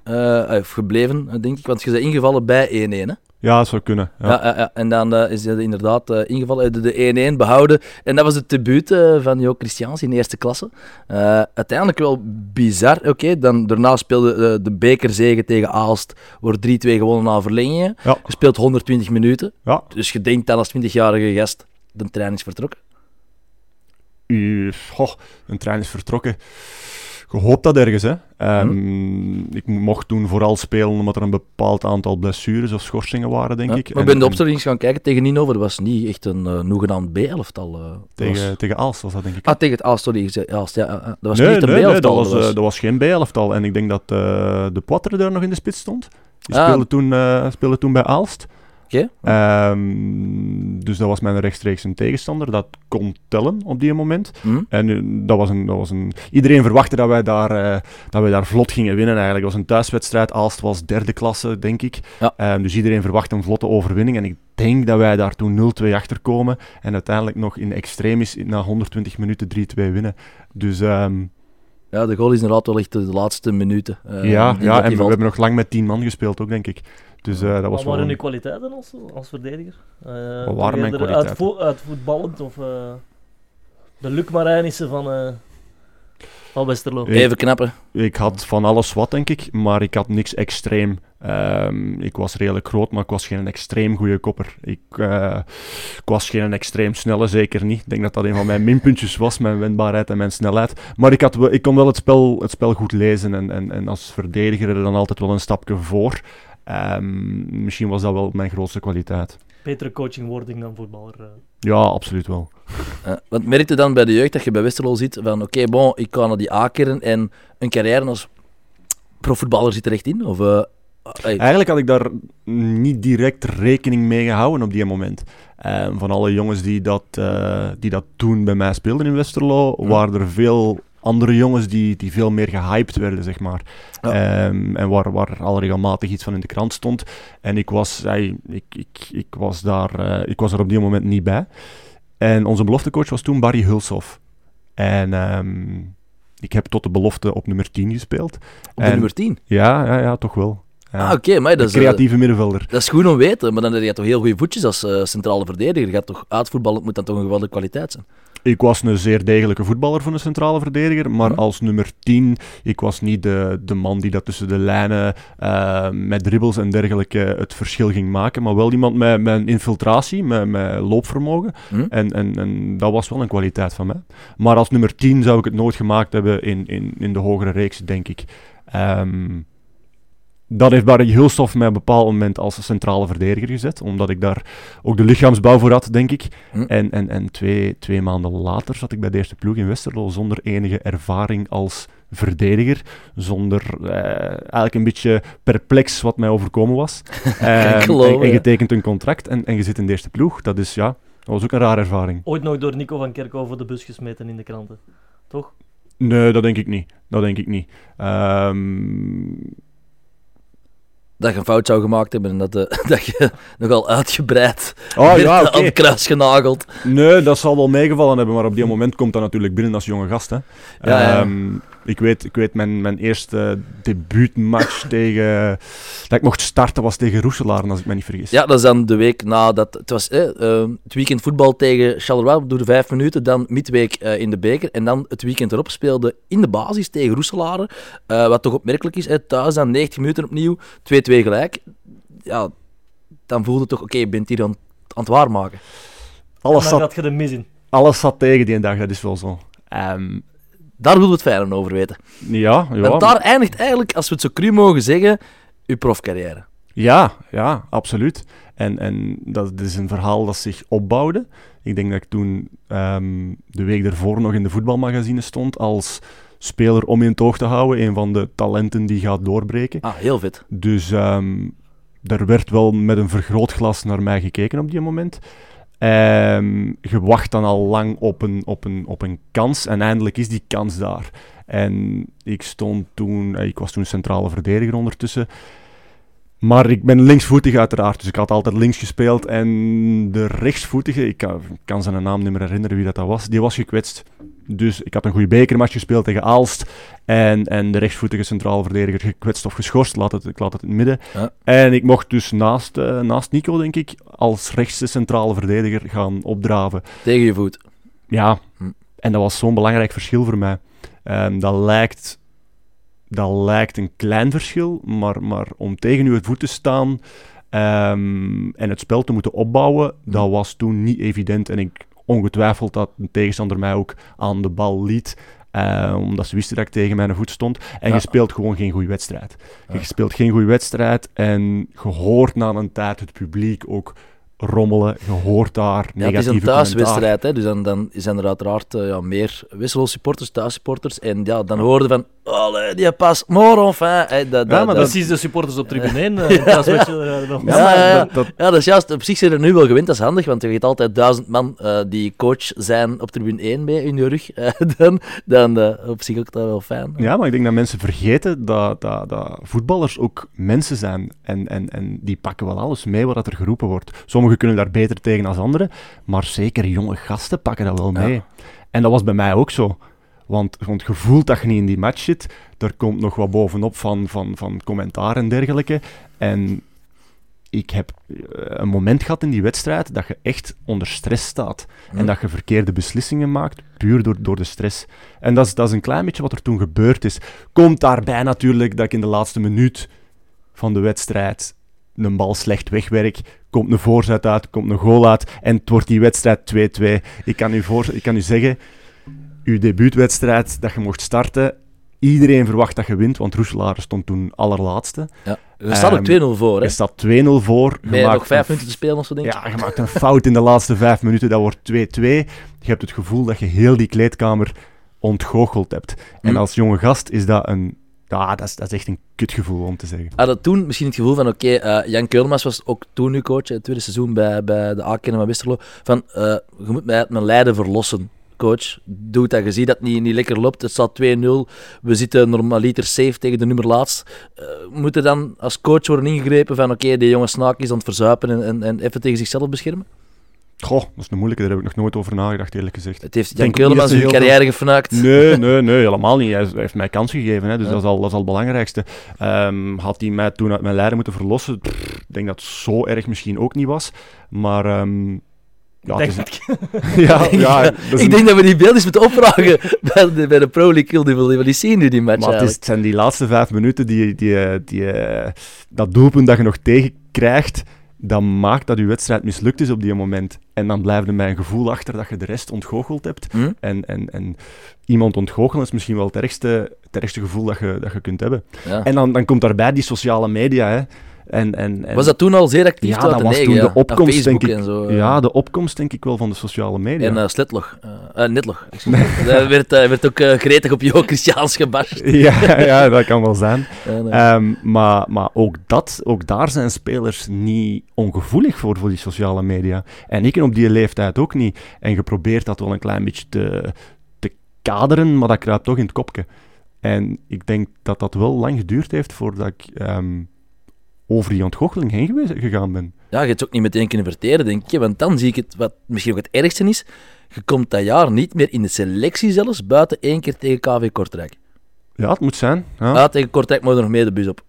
[SPEAKER 1] Eh, of gebleven, eh, denk ik, want je bent ingevallen bij 1-1.
[SPEAKER 3] Ja, dat zou kunnen. Ja.
[SPEAKER 1] Ja. Ja, ja, En dan eh, is hij inderdaad eh, ingevallen, Hij had de 1-1 behouden. En dat was het debuut eh, van Jo Christiaans in de eerste klasse. Eh, uiteindelijk wel bizar. Oké, dan daarna speelde eh, de bekerzege tegen Aalst, wordt 3-2 gewonnen na verlengingen.
[SPEAKER 3] Ja.
[SPEAKER 1] Je speelt 120 minuten,
[SPEAKER 3] Ja.
[SPEAKER 1] dus je denkt dan als 20-jarige gast, de trein is vertrokken.
[SPEAKER 3] Goh, een trein is vertrokken. Je hoopt dat ergens, hè. Ehm, Ik mocht toen vooral spelen omdat er een bepaald aantal blessures of schorsingen waren, denk
[SPEAKER 1] Ja,
[SPEAKER 3] ik.
[SPEAKER 1] Maar ik ben de opstelling gaan kijken tegen Nino, dat was niet echt een uh, noegenaamd B-elftal. eh.
[SPEAKER 3] Tegen,
[SPEAKER 1] was-
[SPEAKER 3] tegen Aalst was dat, denk ik.
[SPEAKER 1] Ah, tegen Aalst, sorry. Aalst, ja, ja. dat was
[SPEAKER 3] nee,
[SPEAKER 1] niet echt een
[SPEAKER 3] nee, nee,
[SPEAKER 1] B-elftal.
[SPEAKER 3] dat was, eh, dat was geen B-elftal. En ik denk dat eh, de Poitre daar nog in de spits stond. Die
[SPEAKER 1] Ah.
[SPEAKER 3] speelde, toen, eh, speelde toen bij Aalst.
[SPEAKER 1] Oké.
[SPEAKER 3] Ehm, dus dat was mijn rechtstreeks een tegenstander. Dat kon tellen op die moment.
[SPEAKER 1] Hm?
[SPEAKER 3] En eh, dat was een, dat was een... Iedereen verwachtte dat wij, daar, eh, dat wij daar vlot gingen winnen eigenlijk. Het was een thuiswedstrijd. Aalst was derde klasse, denk ik.
[SPEAKER 1] Ja.
[SPEAKER 3] Ehm, dus iedereen verwachtte een vlotte overwinning. En ik denk dat wij daar toen 0-2 achter komen. En uiteindelijk nog in extremis na 120 minuten 3-2 winnen. Dus ehm,
[SPEAKER 1] Ja, de goal is inderdaad wel echt de laatste minuten. eh,
[SPEAKER 3] ja, ja en we
[SPEAKER 1] valt.
[SPEAKER 3] hebben nog lang met 10 man gespeeld ook, denk ik. Dus eh, dat was
[SPEAKER 2] Wat
[SPEAKER 3] wel...
[SPEAKER 2] waren uw kwaliteiten als, als verdediger? Eh,
[SPEAKER 3] Wat waren mijn
[SPEAKER 2] eerder
[SPEAKER 3] kwaliteiten?
[SPEAKER 2] Uitvo uitvoetballend of eh, de Luc Marijnissen van, eh van Westerlo?
[SPEAKER 3] Ik-
[SPEAKER 1] Even knappen.
[SPEAKER 3] Ik had van alles wat, denk ik, maar ik had niks extreem. Ehm, ik was redelijk groot, maar ik was geen extreem goede kopper. Ik, eh, ik was geen extreem snelle, zeker niet. Ik denk dat dat een van mijn minpuntjes was, mijn wendbaarheid en mijn snelheid. Maar ik, had, wel- ik kon wel het spel, het spel goed lezen en, en, en als verdediger er dan altijd wel een stapje voor. Ehm, misschien was dat wel mijn grootste kwaliteit.
[SPEAKER 2] Betere coachingwording dan voetballer. eh.
[SPEAKER 3] Ja, absoluut wel.
[SPEAKER 1] Eh, want merkte dan bij de jeugd dat je bij Westerlo zit van oké, bon, ik kan naar die A-kern en een carrière als profvoetballer zit er echt in? Of, eh,
[SPEAKER 3] Eigenlijk had ik daar niet direct rekening mee gehouden op die moment. Ehm, van alle jongens die dat, eh, die dat toen bij mij speelden in Westerlo,
[SPEAKER 1] Hm.
[SPEAKER 3] waren er veel andere jongens die, die veel meer gehyped werden, zeg maar.
[SPEAKER 1] Ja.
[SPEAKER 3] Ehm, en waar, waar al regelmatig iets van in de krant stond. En ik was, ik, ik, ik, was daar, eh, ik was er op die moment niet bij. En onze beloftecoach was toen Barry Hulshoff. En ehm, ik heb tot de belofte op nummer 10 gespeeld.
[SPEAKER 1] op de
[SPEAKER 3] en-
[SPEAKER 1] nummer 10?
[SPEAKER 3] Ja, ja, ja toch wel. Ja.
[SPEAKER 1] Ah, oké, maar dat is, eh,
[SPEAKER 3] creatieve middenvelder.
[SPEAKER 1] dat is goed om weten. Maar dan heb je toch heel goede voetjes als eh, centrale verdediger. Je gaat toch uitvoetballen, moet dan toch een geweldige kwaliteit zijn.
[SPEAKER 3] Ik was een zeer degelijke voetballer voor een centrale verdediger, maar
[SPEAKER 1] Hm.
[SPEAKER 3] als nummer 10, ik was niet de, de man die dat tussen de lijnen eh, met dribbles en dergelijke het verschil ging maken, maar wel iemand met, met een infiltratie, met, met loopvermogen.
[SPEAKER 1] Hm?
[SPEAKER 3] En, en, en dat was wel een kwaliteit van mij. Maar als nummer 10 zou ik het nooit gemaakt hebben in, in, in de hogere reeks, denk ik. Ehm, dat heeft Barry Hulstoff mij op een bepaald moment als centrale verdediger gezet, omdat ik daar ook de lichaamsbouw voor had, denk ik.
[SPEAKER 1] Hm?
[SPEAKER 3] En, en, en twee, twee maanden later zat ik bij de eerste ploeg in Westerlo zonder enige ervaring als verdediger. Zonder eh, eigenlijk een beetje perplex wat mij overkomen was. [laughs]
[SPEAKER 1] Geloven,
[SPEAKER 3] en, en je tekent een contract en, en je zit in de eerste ploeg. Dat is ja, dat was ook een rare ervaring.
[SPEAKER 2] Ooit nog door Nico van Kerkhoven voor de bus gesmeten in de kranten. Toch?
[SPEAKER 3] Nee, dat denk ik niet. Dat denk ik niet. Ehm,
[SPEAKER 1] Dat je een fout zou gemaakt hebben en dat, eh, [laughs] dat je nogal uitgebreid
[SPEAKER 3] oh ja,
[SPEAKER 1] aan het kruis genageld.
[SPEAKER 3] Nee, dat zal wel meegevallen hebben, maar op die moment komt dat natuurlijk binnen als jonge gast. Hè.
[SPEAKER 1] Ja, ja.
[SPEAKER 3] Ehm, Ik weet, ik weet mijn, mijn eerste debuutmatch [laughs] tegen, dat ik mocht starten was tegen Roeselaar, als ik me niet vergis.
[SPEAKER 1] Ja, dat is dan de week nadat... Het was eh, het weekend voetbal tegen Charleroi, door de vijf minuten. Dan midweek eh, in de beker. En dan het weekend erop speelde in de basis tegen Roeselare. eh, wat toch opmerkelijk is, hè, thuis dan 90 minuten opnieuw, 2-2 gelijk. Ja, dan voelde het toch, oké, je bent hier aan, aan het waarmaken.
[SPEAKER 3] Alles, zat,
[SPEAKER 2] je er mis in.
[SPEAKER 3] alles zat tegen die dag, dat is wel zo. Ehm,
[SPEAKER 1] Daar willen we het fijner over weten.
[SPEAKER 3] ja, ja.
[SPEAKER 1] Want daar eindigt eigenlijk, als we het zo cru mogen zeggen, uw profcarrière.
[SPEAKER 3] Ja, ja, absoluut. En, en dat is een verhaal dat zich opbouwde. Ik denk dat ik toen ehm, de week daarvoor nog in de voetbalmagazine stond als speler om in het oog te houden. Een van de talenten die gaat doorbreken.
[SPEAKER 1] Ah, heel vet.
[SPEAKER 3] Dus ehm er werd wel met een vergrootglas naar mij gekeken op die moment. Ehm, je wacht dan al lang op een, op, een, op een kans en eindelijk is die kans daar. En ik stond toen, eh, ik was toen centrale verdediger ondertussen. Maar ik ben linksvoetig uiteraard, dus ik had altijd links gespeeld. En de rechtsvoetige, ik kan, ik kan zijn naam niet meer herinneren wie dat, dat was, die was gekwetst. Dus ik had een goede bekermatch gespeeld tegen Aalst. En, en de rechtsvoetige centrale verdediger gekwetst of geschorst, laat het, ik laat het in het midden.
[SPEAKER 1] Ja.
[SPEAKER 3] En ik mocht dus naast, eh, naast Nico, denk ik, als rechtse centrale verdediger gaan opdraven.
[SPEAKER 1] Tegen je voet.
[SPEAKER 3] Ja,
[SPEAKER 1] Hm.
[SPEAKER 3] en dat was zo'n belangrijk verschil voor mij. Ehm, dat, lijkt, dat lijkt een klein verschil, maar, maar om tegen uw voet te staan ehm, en het spel te moeten opbouwen, dat was toen niet evident. En ik ongetwijfeld dat een tegenstander mij ook aan de bal liet. eh, omdat ze wisten dat ik tegen mijn voet stond. En
[SPEAKER 1] Ja.
[SPEAKER 3] je speelt gewoon geen goede wedstrijd.
[SPEAKER 1] Ja.
[SPEAKER 3] Je speelt geen goede wedstrijd en je hoort na een tijd het publiek ook rommelen. Je hoort daar
[SPEAKER 1] Ja, het is een
[SPEAKER 3] negatieve
[SPEAKER 1] thuiswedstrijd, hè, dus dan, dan zijn er uiteraard eh, ja, meer wisselsupporters, thuissupporters. En ja, dan hoorden van, oh, die pas, maar enfin. Hè, dat, dat,
[SPEAKER 3] maar
[SPEAKER 1] dat-
[SPEAKER 2] Precies de supporters op tribune 1. [laughs] eh, je, nog-
[SPEAKER 1] Ja, ja, ja.
[SPEAKER 3] dat- dat-
[SPEAKER 1] Ja, dat is juist. Op zich zijn er nu wel gewend, dat is handig, want je hebt altijd duizend man eh, die coach zijn op tribune 1 mee in je rug. [laughs] eh, dan dan op zich ook dat wel fijn.
[SPEAKER 3] Ja, maar ik denk dat mensen vergeten dat, dat, dat voetballers ook mensen zijn. En, en, en die pakken wel alles mee wat er geroepen wordt. Sommigen kunnen daar beter tegen dan anderen, maar zeker jonge gasten pakken dat wel mee.
[SPEAKER 1] Ja.
[SPEAKER 3] En dat was bij mij ook zo. Want, want je voelt dat je niet in die match zit. Er komt nog wat bovenop van, van, van commentaar en dergelijke. En ik heb eh, een moment gehad in die wedstrijd dat je echt onder stress staat.
[SPEAKER 1] Hm.
[SPEAKER 3] En dat je verkeerde beslissingen maakt, puur door, door de stress. En dat is, dat is een klein beetje wat er toen gebeurd is. Komt daarbij natuurlijk dat ik in de laatste minuut van de wedstrijd een bal slecht wegwerk. Komt een voorzet uit, komt een goal uit. En het wordt die wedstrijd 2-2. Ik kan u, voor, ik kan u zeggen, uw debuutwedstrijd dat je mocht starten. Iedereen verwacht dat je wint, want Roeselaar stond toen allerlaatste.
[SPEAKER 1] Ja. Er staat ook
[SPEAKER 3] Ehm,
[SPEAKER 1] 2-0 voor, hè?
[SPEAKER 3] Je staat 2-0 voor. Je
[SPEAKER 1] Met
[SPEAKER 3] maakt
[SPEAKER 1] nog vijf minuten te spelen of zo, denk ik.
[SPEAKER 3] ja, je maakt een fout in de laatste vijf minuten, dat wordt 2-2. Je hebt het gevoel dat je heel die kleedkamer ontgoocheld hebt. En
[SPEAKER 1] Hm.
[SPEAKER 3] als jonge gast is dat een... Ja, dat is, dat is echt een kutgevoel om te zeggen.
[SPEAKER 1] Had toen misschien het gevoel van, oké, eh, Jan Keulmans was ook toen nu coach, het tweede seizoen bij, bij de A-kennen van Westerlo, van, eh, je moet mij uit mijn lijden verlossen, coach. Doe dat, je ziet dat het niet, niet lekker loopt, het staat 2-0, we zitten normaliter safe tegen de nummer laatst. Eh, moet er dan als coach worden ingegrepen van, oké, die jonge snaak is aan het verzuipen en, en, en even tegen zichzelf beschermen?
[SPEAKER 3] Goh, dat is een moeilijke, daar heb ik nog nooit over nagedacht, eerlijk gezegd.
[SPEAKER 1] Het heeft Jan
[SPEAKER 3] ze
[SPEAKER 1] zijn carrière gefnuikt.
[SPEAKER 3] Nee, [laughs] nee, nee, helemaal niet. Hij heeft mij kans gegeven, hè, dus
[SPEAKER 1] Ja.
[SPEAKER 3] dat, is al, dat is al het belangrijkste. Ehm, had hij mij toen uit mijn lijden moeten verlossen? Pff, ik denk dat het zo erg misschien ook niet was. Maar ehm, ja,
[SPEAKER 2] Denk
[SPEAKER 3] het is, [laughs] ja, [laughs] ja,
[SPEAKER 1] ik
[SPEAKER 3] een-
[SPEAKER 1] denk dat we die beeldjes moeten opvragen [laughs] bij de, bij de Pro League Kill. Die wil die zien nu, die match
[SPEAKER 3] Maar het, is, het zijn die laatste vijf minuten, die, die, die, eh, dat doelpunt dat je nog tegenkrijgt, dat maakt dat je wedstrijd mislukt is op die moment. En dan blijft er mij een gevoel achter dat je de rest ontgoocheld hebt.
[SPEAKER 1] Hm?
[SPEAKER 3] En, en, en iemand ontgoochelen is misschien wel het ergste, het ergste gevoel dat je, dat je kunt hebben.
[SPEAKER 1] Ja.
[SPEAKER 3] En dan, dan komt daarbij die sociale media. Hè. En, en, en,
[SPEAKER 1] Was dat toen al zeer actief?
[SPEAKER 3] Ja, dat was toen de opkomst, denk ik.
[SPEAKER 1] En zo, eh.
[SPEAKER 3] Ja, de opkomst denk ik wel van de sociale media.
[SPEAKER 1] En. Eh, eh, Netlog. excuus. [laughs] Daar werd, eh, werd ook eh, gretig op Jo Christiaans gebashed. [laughs]
[SPEAKER 3] ja, ja, dat kan wel zijn. [laughs]
[SPEAKER 1] Nee.
[SPEAKER 3] Ehm, maar, maar ook, dat, ook daar zijn spelers niet ongevoelig voor, voor die sociale media. En ik op die leeftijd ook niet. En je probeert dat wel een klein beetje te, te kaderen, maar dat kruipt toch in het kopje. En ik denk dat dat wel lang geduurd heeft voordat ik ehm, over die ontgoocheling heen geweest, gegaan ben.
[SPEAKER 1] ja, je hebt het ook niet meteen kunnen verteren, denk ik. Want dan zie ik het, wat misschien ook het ergste is. Je komt dat jaar niet meer in de selectie zelfs, buiten één keer tegen KV Kortrijk.
[SPEAKER 3] Ja, het moet zijn. Ja,
[SPEAKER 1] Ja, tegen Kortrijk moet je nog mee de bus op.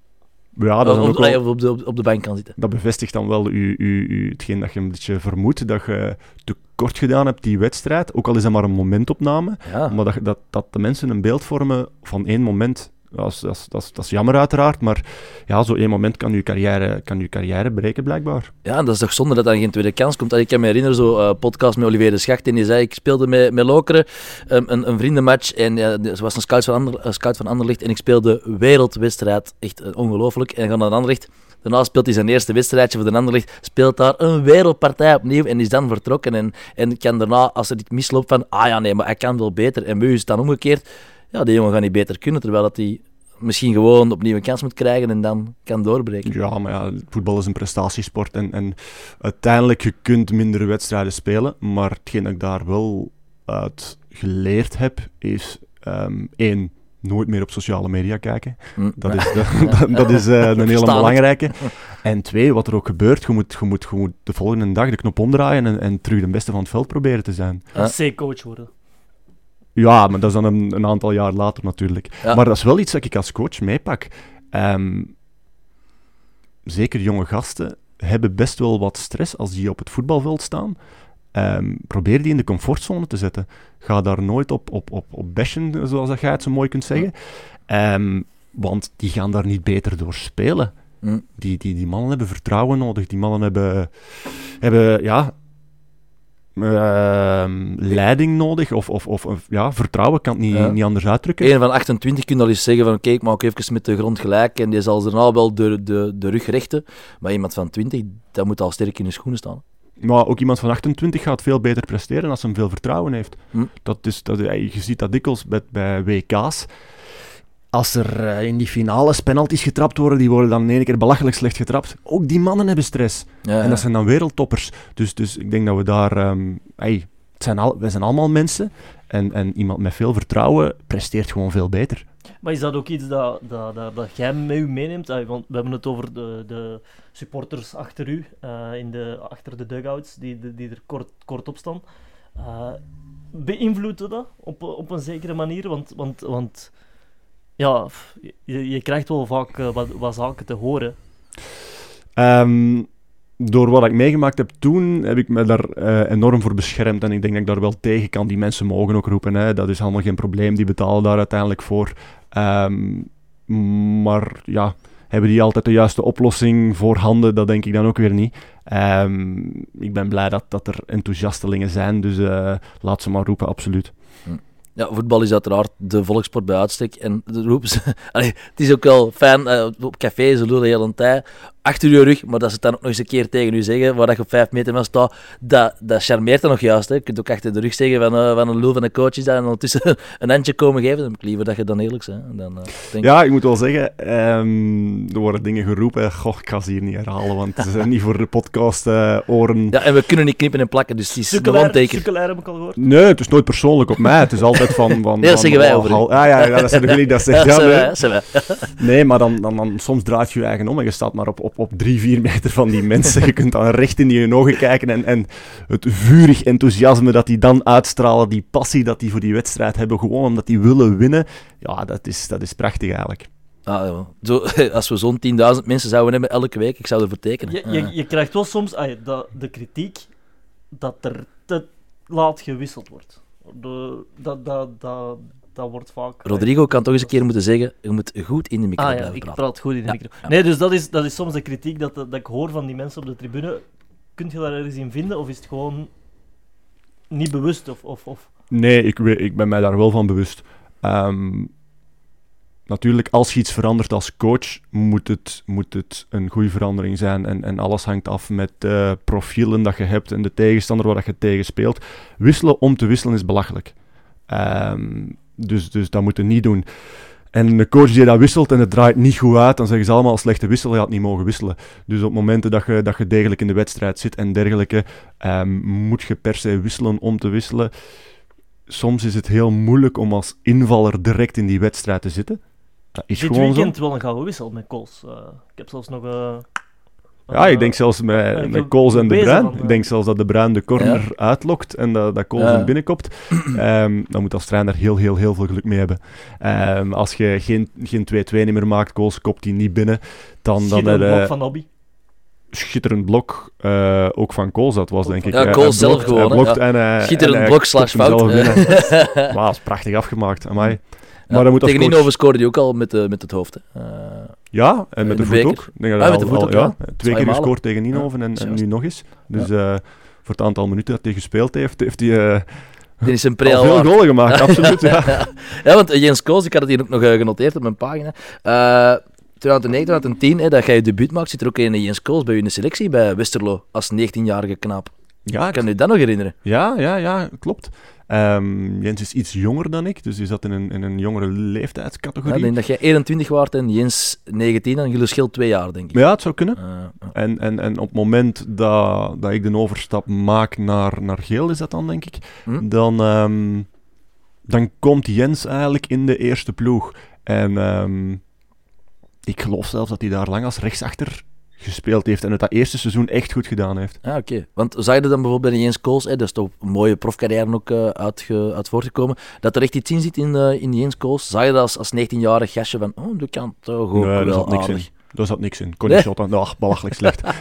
[SPEAKER 3] ja dat, wel-
[SPEAKER 1] of op, de, op de bank kan zitten.
[SPEAKER 3] dat bevestigt dan wel u, u, u, hetgeen dat je een beetje vermoedt, dat je te kort gedaan hebt die wedstrijd, ook al is dat maar een momentopname,
[SPEAKER 1] Ja.
[SPEAKER 3] maar dat, je- dat, dat de mensen een beeld vormen van één moment. Dat is, dat, dat, dat jammer uiteraard, maar ja, zo één moment kan je carrière, kan je carrière breken blijkbaar.
[SPEAKER 1] Ja, dat is toch zonde dat dan geen tweede kans komt. Ik kan me herinneren, zo eh, podcast met Olivier de Schacht, en die zei, ik speelde met, met Lokeren um, een, een vriendenmatch, en eh, ze was een scout van, Ander, scout van Anderlicht, en ik speelde wereldwedstrijd, echt eh, ongelooflijk, en ga naar Anderlicht. Daarna speelt hij zijn eerste wedstrijdje voor de Anderlicht, speelt daar een wereldpartij opnieuw en is dan vertrokken. En, en kan daarna, als er iets misloopt, van, ah ja, nee, maar hij kan wel beter. En bij u is het dan omgekeerd, ja, die jongen gaat niet beter kunnen, terwijl dat hij misschien gewoon opnieuw een kans moet krijgen en dan kan doorbreken.
[SPEAKER 3] Ja, maar ja, voetbal is een prestatiesport en, en uiteindelijk je kunt mindere wedstrijden spelen, maar hetgeen dat ik daar wel uit geleerd heb, is ehm, één, nooit meer op sociale media kijken.
[SPEAKER 1] Hm.
[SPEAKER 3] Dat is, [laughs] de- [laughs] dat, dat is eh, een hele belangrijke. [laughs] En twee, wat er ook gebeurt, je moet, je moet, je moet de volgende dag de knop omdraaien en, en terug de beste van het veld proberen te zijn.
[SPEAKER 2] C-coach worden.
[SPEAKER 3] Ja, maar dat is dan een, een aantal jaar later natuurlijk.
[SPEAKER 1] Ja.
[SPEAKER 3] Maar dat is wel iets dat ik als coach meepak. Ehm, zeker jonge gasten hebben best wel wat stress als die op het voetbalveld staan. Ehm, probeer die in de comfortzone te zetten. Ga daar nooit op, op, op, op bashen, zoals dat jij het zo mooi kunt zeggen. Ehm, want die gaan daar niet beter door spelen.
[SPEAKER 1] Hm.
[SPEAKER 3] Die, die, die mannen hebben vertrouwen nodig. Die mannen hebben, hebben ja, ehm, leiding nodig. Of, of, of, of, ja, vertrouwen kan het niet,
[SPEAKER 1] Ja.
[SPEAKER 3] niet anders uitdrukken.
[SPEAKER 1] Een van 28 kun je al eens zeggen van oké, ik maak even met de grond gelijk en die zal daarna wel de, de, de rug rechten. Maar iemand van 20, dat moet al sterk in de schoenen staan.
[SPEAKER 3] Maar ook iemand van 28 gaat veel beter presteren als hij veel vertrouwen heeft.
[SPEAKER 1] Hm.
[SPEAKER 3] Dat is, dat, je ziet dat dikwijls bij, bij WK's. Als er eh, in die finales penalties getrapt worden, die worden dan in één keer belachelijk slecht getrapt. Ook die mannen hebben stress.
[SPEAKER 1] Ja,
[SPEAKER 3] En dat zijn dan wereldtoppers. Dus, dus ik denk dat we daar... ehm ey, het zijn al, wij zijn allemaal mensen. En, en iemand met veel vertrouwen presteert gewoon veel beter.
[SPEAKER 2] Maar is dat ook iets dat, dat, dat, dat jij met u meeneemt? Want we hebben het over de, de supporters achter u, eh, in de, achter de dugouts, die, die, die er kort, kort op staan. Eh beïnvloedt dat op, op een zekere manier? Want, want, want ja, je, je krijgt wel vaak eh, wat, wat zaken te horen.
[SPEAKER 3] Ehm, door wat ik meegemaakt heb toen, heb ik me daar eh, enorm voor beschermd. En ik denk dat ik daar wel tegen kan. Die mensen mogen ook roepen. Hè. Dat is allemaal geen probleem. Die betalen daar uiteindelijk voor. Ehm, maar ja, hebben die altijd de juiste oplossing voor handen? Dat denk ik dan ook weer niet. Ehm, ik ben blij dat, dat er enthousiastelingen zijn. Dus eh, laat ze maar roepen, absoluut.
[SPEAKER 1] Ja, voetbal is uiteraard de volkssport bij uitstek. En roepen ze... [laughs] Het is ook wel fijn, eh, op café, ze lullen heel een tijd, achter je rug, maar dat ze het dan ook nog eens een keer tegen u zeggen, waar dat je op vijf meter van staat, dat, dat charmeert dan nog juist. Hè. Je kunt ook achter de rug zeggen van, eh, van een lul van een coach is dat, en ondertussen [laughs] een handje komen geven. Dan heb ik liever dat je dan eerlijk bent. Dan, eh, denk
[SPEAKER 3] Ja, ik moet wel zeggen, ehm, er worden dingen geroepen. Goh, ik ga ze hier niet herhalen, want ze zijn niet voor de podcast eh, oren.
[SPEAKER 1] Ja, en we kunnen niet knippen en plakken, dus het is.
[SPEAKER 2] Sukkelaar heb ik al gehoord.
[SPEAKER 3] Nee, het is nooit persoonlijk op mij. Het is altijd van... [laughs] van
[SPEAKER 1] Nee, dat
[SPEAKER 3] van,
[SPEAKER 1] zeggen wij over u.
[SPEAKER 3] hal- Ah, ja, ja, dat zijn jullie dat
[SPEAKER 1] Ja, [laughs]
[SPEAKER 3] zeggen. Ja, nee. maar dan, dan, dan soms draait je je eigen om en je staat maar op, op, op drie, vier meter van die mensen. Je kunt dan recht in die ogen kijken en, en het vurig enthousiasme dat die dan uitstralen, die passie dat die voor die wedstrijd hebben, gewoon omdat die willen winnen. Ja, dat is, dat is prachtig eigenlijk.
[SPEAKER 1] Ah, ja. Zo, [laughs] als we zo'n 10.000 mensen zouden hebben elke week, ik zou ervoor tekenen.
[SPEAKER 2] Je, je, je krijgt wel soms ah, de, de kritiek dat er te laat gewisseld wordt. De, dat, dat, dat, dat wordt vaak...
[SPEAKER 1] Rodrigo kan toch eens een keer moeten zeggen, je moet goed in de micro
[SPEAKER 2] Ah ja,
[SPEAKER 1] blijven
[SPEAKER 2] ik
[SPEAKER 1] praten.
[SPEAKER 2] praat goed in de
[SPEAKER 1] Ja,
[SPEAKER 2] micro. Nee, dus dat is, dat is soms de kritiek dat, dat ik hoor van die mensen op de tribune. Kunt je daar ergens in vinden, of is het gewoon niet bewust? Of, of, of...
[SPEAKER 3] Nee, ik, ik ben mij daar wel van bewust. Ehm, natuurlijk, als je iets verandert als coach, moet het, moet het een goede verandering zijn. En, en alles hangt af met de profielen dat je hebt en de tegenstander waar dat je tegen speelt. Wisselen om te wisselen is belachelijk. Ehm, dus, dus dat moet je niet doen. En de coach die dat wisselt en het draait niet goed uit, dan zeggen ze allemaal slechte wissel, je had niet mogen wisselen. Dus op momenten dat je, dat je degelijk in de wedstrijd zit en dergelijke, ehm, moet je per se wisselen om te wisselen soms is het heel moeilijk om als invaller direct in die wedstrijd te zitten. Dat is
[SPEAKER 2] Dit
[SPEAKER 3] gewoon
[SPEAKER 2] weekend wel een gouden wissel met Kools. Eh, ik heb zelfs nog... eh,
[SPEAKER 3] Ja, ik
[SPEAKER 2] Eh,
[SPEAKER 3] denk zelfs met, met Coles en De Bruin. Ik denk zelfs dat De Bruin de corner uitlokt en dat, dat Coles
[SPEAKER 1] Ja.
[SPEAKER 3] hem binnenkopt. [clears throat] Ehm, dan moet als trainer heel, heel, heel veel geluk mee hebben. Ehm, als je geen, geen 2-2 meer maakt, Coles kopt die niet binnen, dan, dan
[SPEAKER 2] schitterend
[SPEAKER 3] heb
[SPEAKER 2] blok van Hobby.
[SPEAKER 3] schitterend blok, eh, ook van Coles dat was, denk ik.
[SPEAKER 1] Ja,
[SPEAKER 3] Eh,
[SPEAKER 1] Coles
[SPEAKER 3] hij
[SPEAKER 1] zelf
[SPEAKER 3] blokt-
[SPEAKER 1] gewoon,
[SPEAKER 3] Hij en, hij-
[SPEAKER 1] Schitterend
[SPEAKER 3] en
[SPEAKER 1] blok slash fout.
[SPEAKER 3] dat is [laughs] prachtig afgemaakt, amai.
[SPEAKER 1] Ja,
[SPEAKER 3] Maar dat moet
[SPEAKER 1] Tegen
[SPEAKER 3] coach-
[SPEAKER 1] scoorde hij ook al met, de, met het hoofd. Hè. Eh,
[SPEAKER 3] Ja, en met
[SPEAKER 1] de
[SPEAKER 3] de, voet ook. Denk dat
[SPEAKER 1] Ah,
[SPEAKER 3] hij
[SPEAKER 1] met de
[SPEAKER 3] al-
[SPEAKER 1] voet
[SPEAKER 3] al-
[SPEAKER 1] ook,
[SPEAKER 3] ja. Twee keer gescoord tegen Inhoven en, nu nog eens. Dus eh, voor het aantal minuten dat hij gespeeld heeft, heeft hij eh, [laughs]
[SPEAKER 1] is een
[SPEAKER 3] al veel goalen gemaakt, [laughs] absoluut. Ja.
[SPEAKER 1] ja, want eh, Jens Koos, ik had het hier ook nog eh, genoteerd op mijn pagina. Eh 2009, 2010, hè, dat jij je debuut maakt, zit er ook een Jens Koos bij u in de selectie bij Westerlo als 19-jarige knaap.
[SPEAKER 3] Ja,
[SPEAKER 1] Ik kan u dat nog herinneren.
[SPEAKER 3] ja, ja, ja, klopt. Ehm, Jens is iets jonger dan ik, dus die zat in een, in een jongere
[SPEAKER 1] Ja,
[SPEAKER 3] leeftijdscategorie.
[SPEAKER 1] ik denk dat jij 21 waard en Jens 19, en jullie scheelt twee jaar, denk ik.
[SPEAKER 3] Ja, het zou kunnen.
[SPEAKER 1] Eh.
[SPEAKER 3] En, en, en op het moment dat, dat ik de overstap maak naar, naar geel, is dat dan, denk ik,
[SPEAKER 1] Hm?
[SPEAKER 3] dan, ehm, dan komt Jens eigenlijk in de eerste ploeg. En ehm, ik geloof zelfs dat hij daar lang als rechtsachter gespeeld heeft en het dat eerste seizoen echt goed gedaan heeft.
[SPEAKER 1] Ah, oké. Want zag je dan bijvoorbeeld bij de Jens Kools, hè, dat is toch een mooie profcarrière ook eh, uitge- uit voortgekomen, dat er echt iets in zit in, eh, in Jens Kools? Zag je dat als, als 19-jarig gastje van, oh, dat kan toch ook
[SPEAKER 3] Nee,
[SPEAKER 1] wel
[SPEAKER 3] zat niks
[SPEAKER 1] aardig.
[SPEAKER 3] in. Daar zat niks in. Kon
[SPEAKER 1] Nee?
[SPEAKER 3] Ach, belachelijk slecht. [laughs]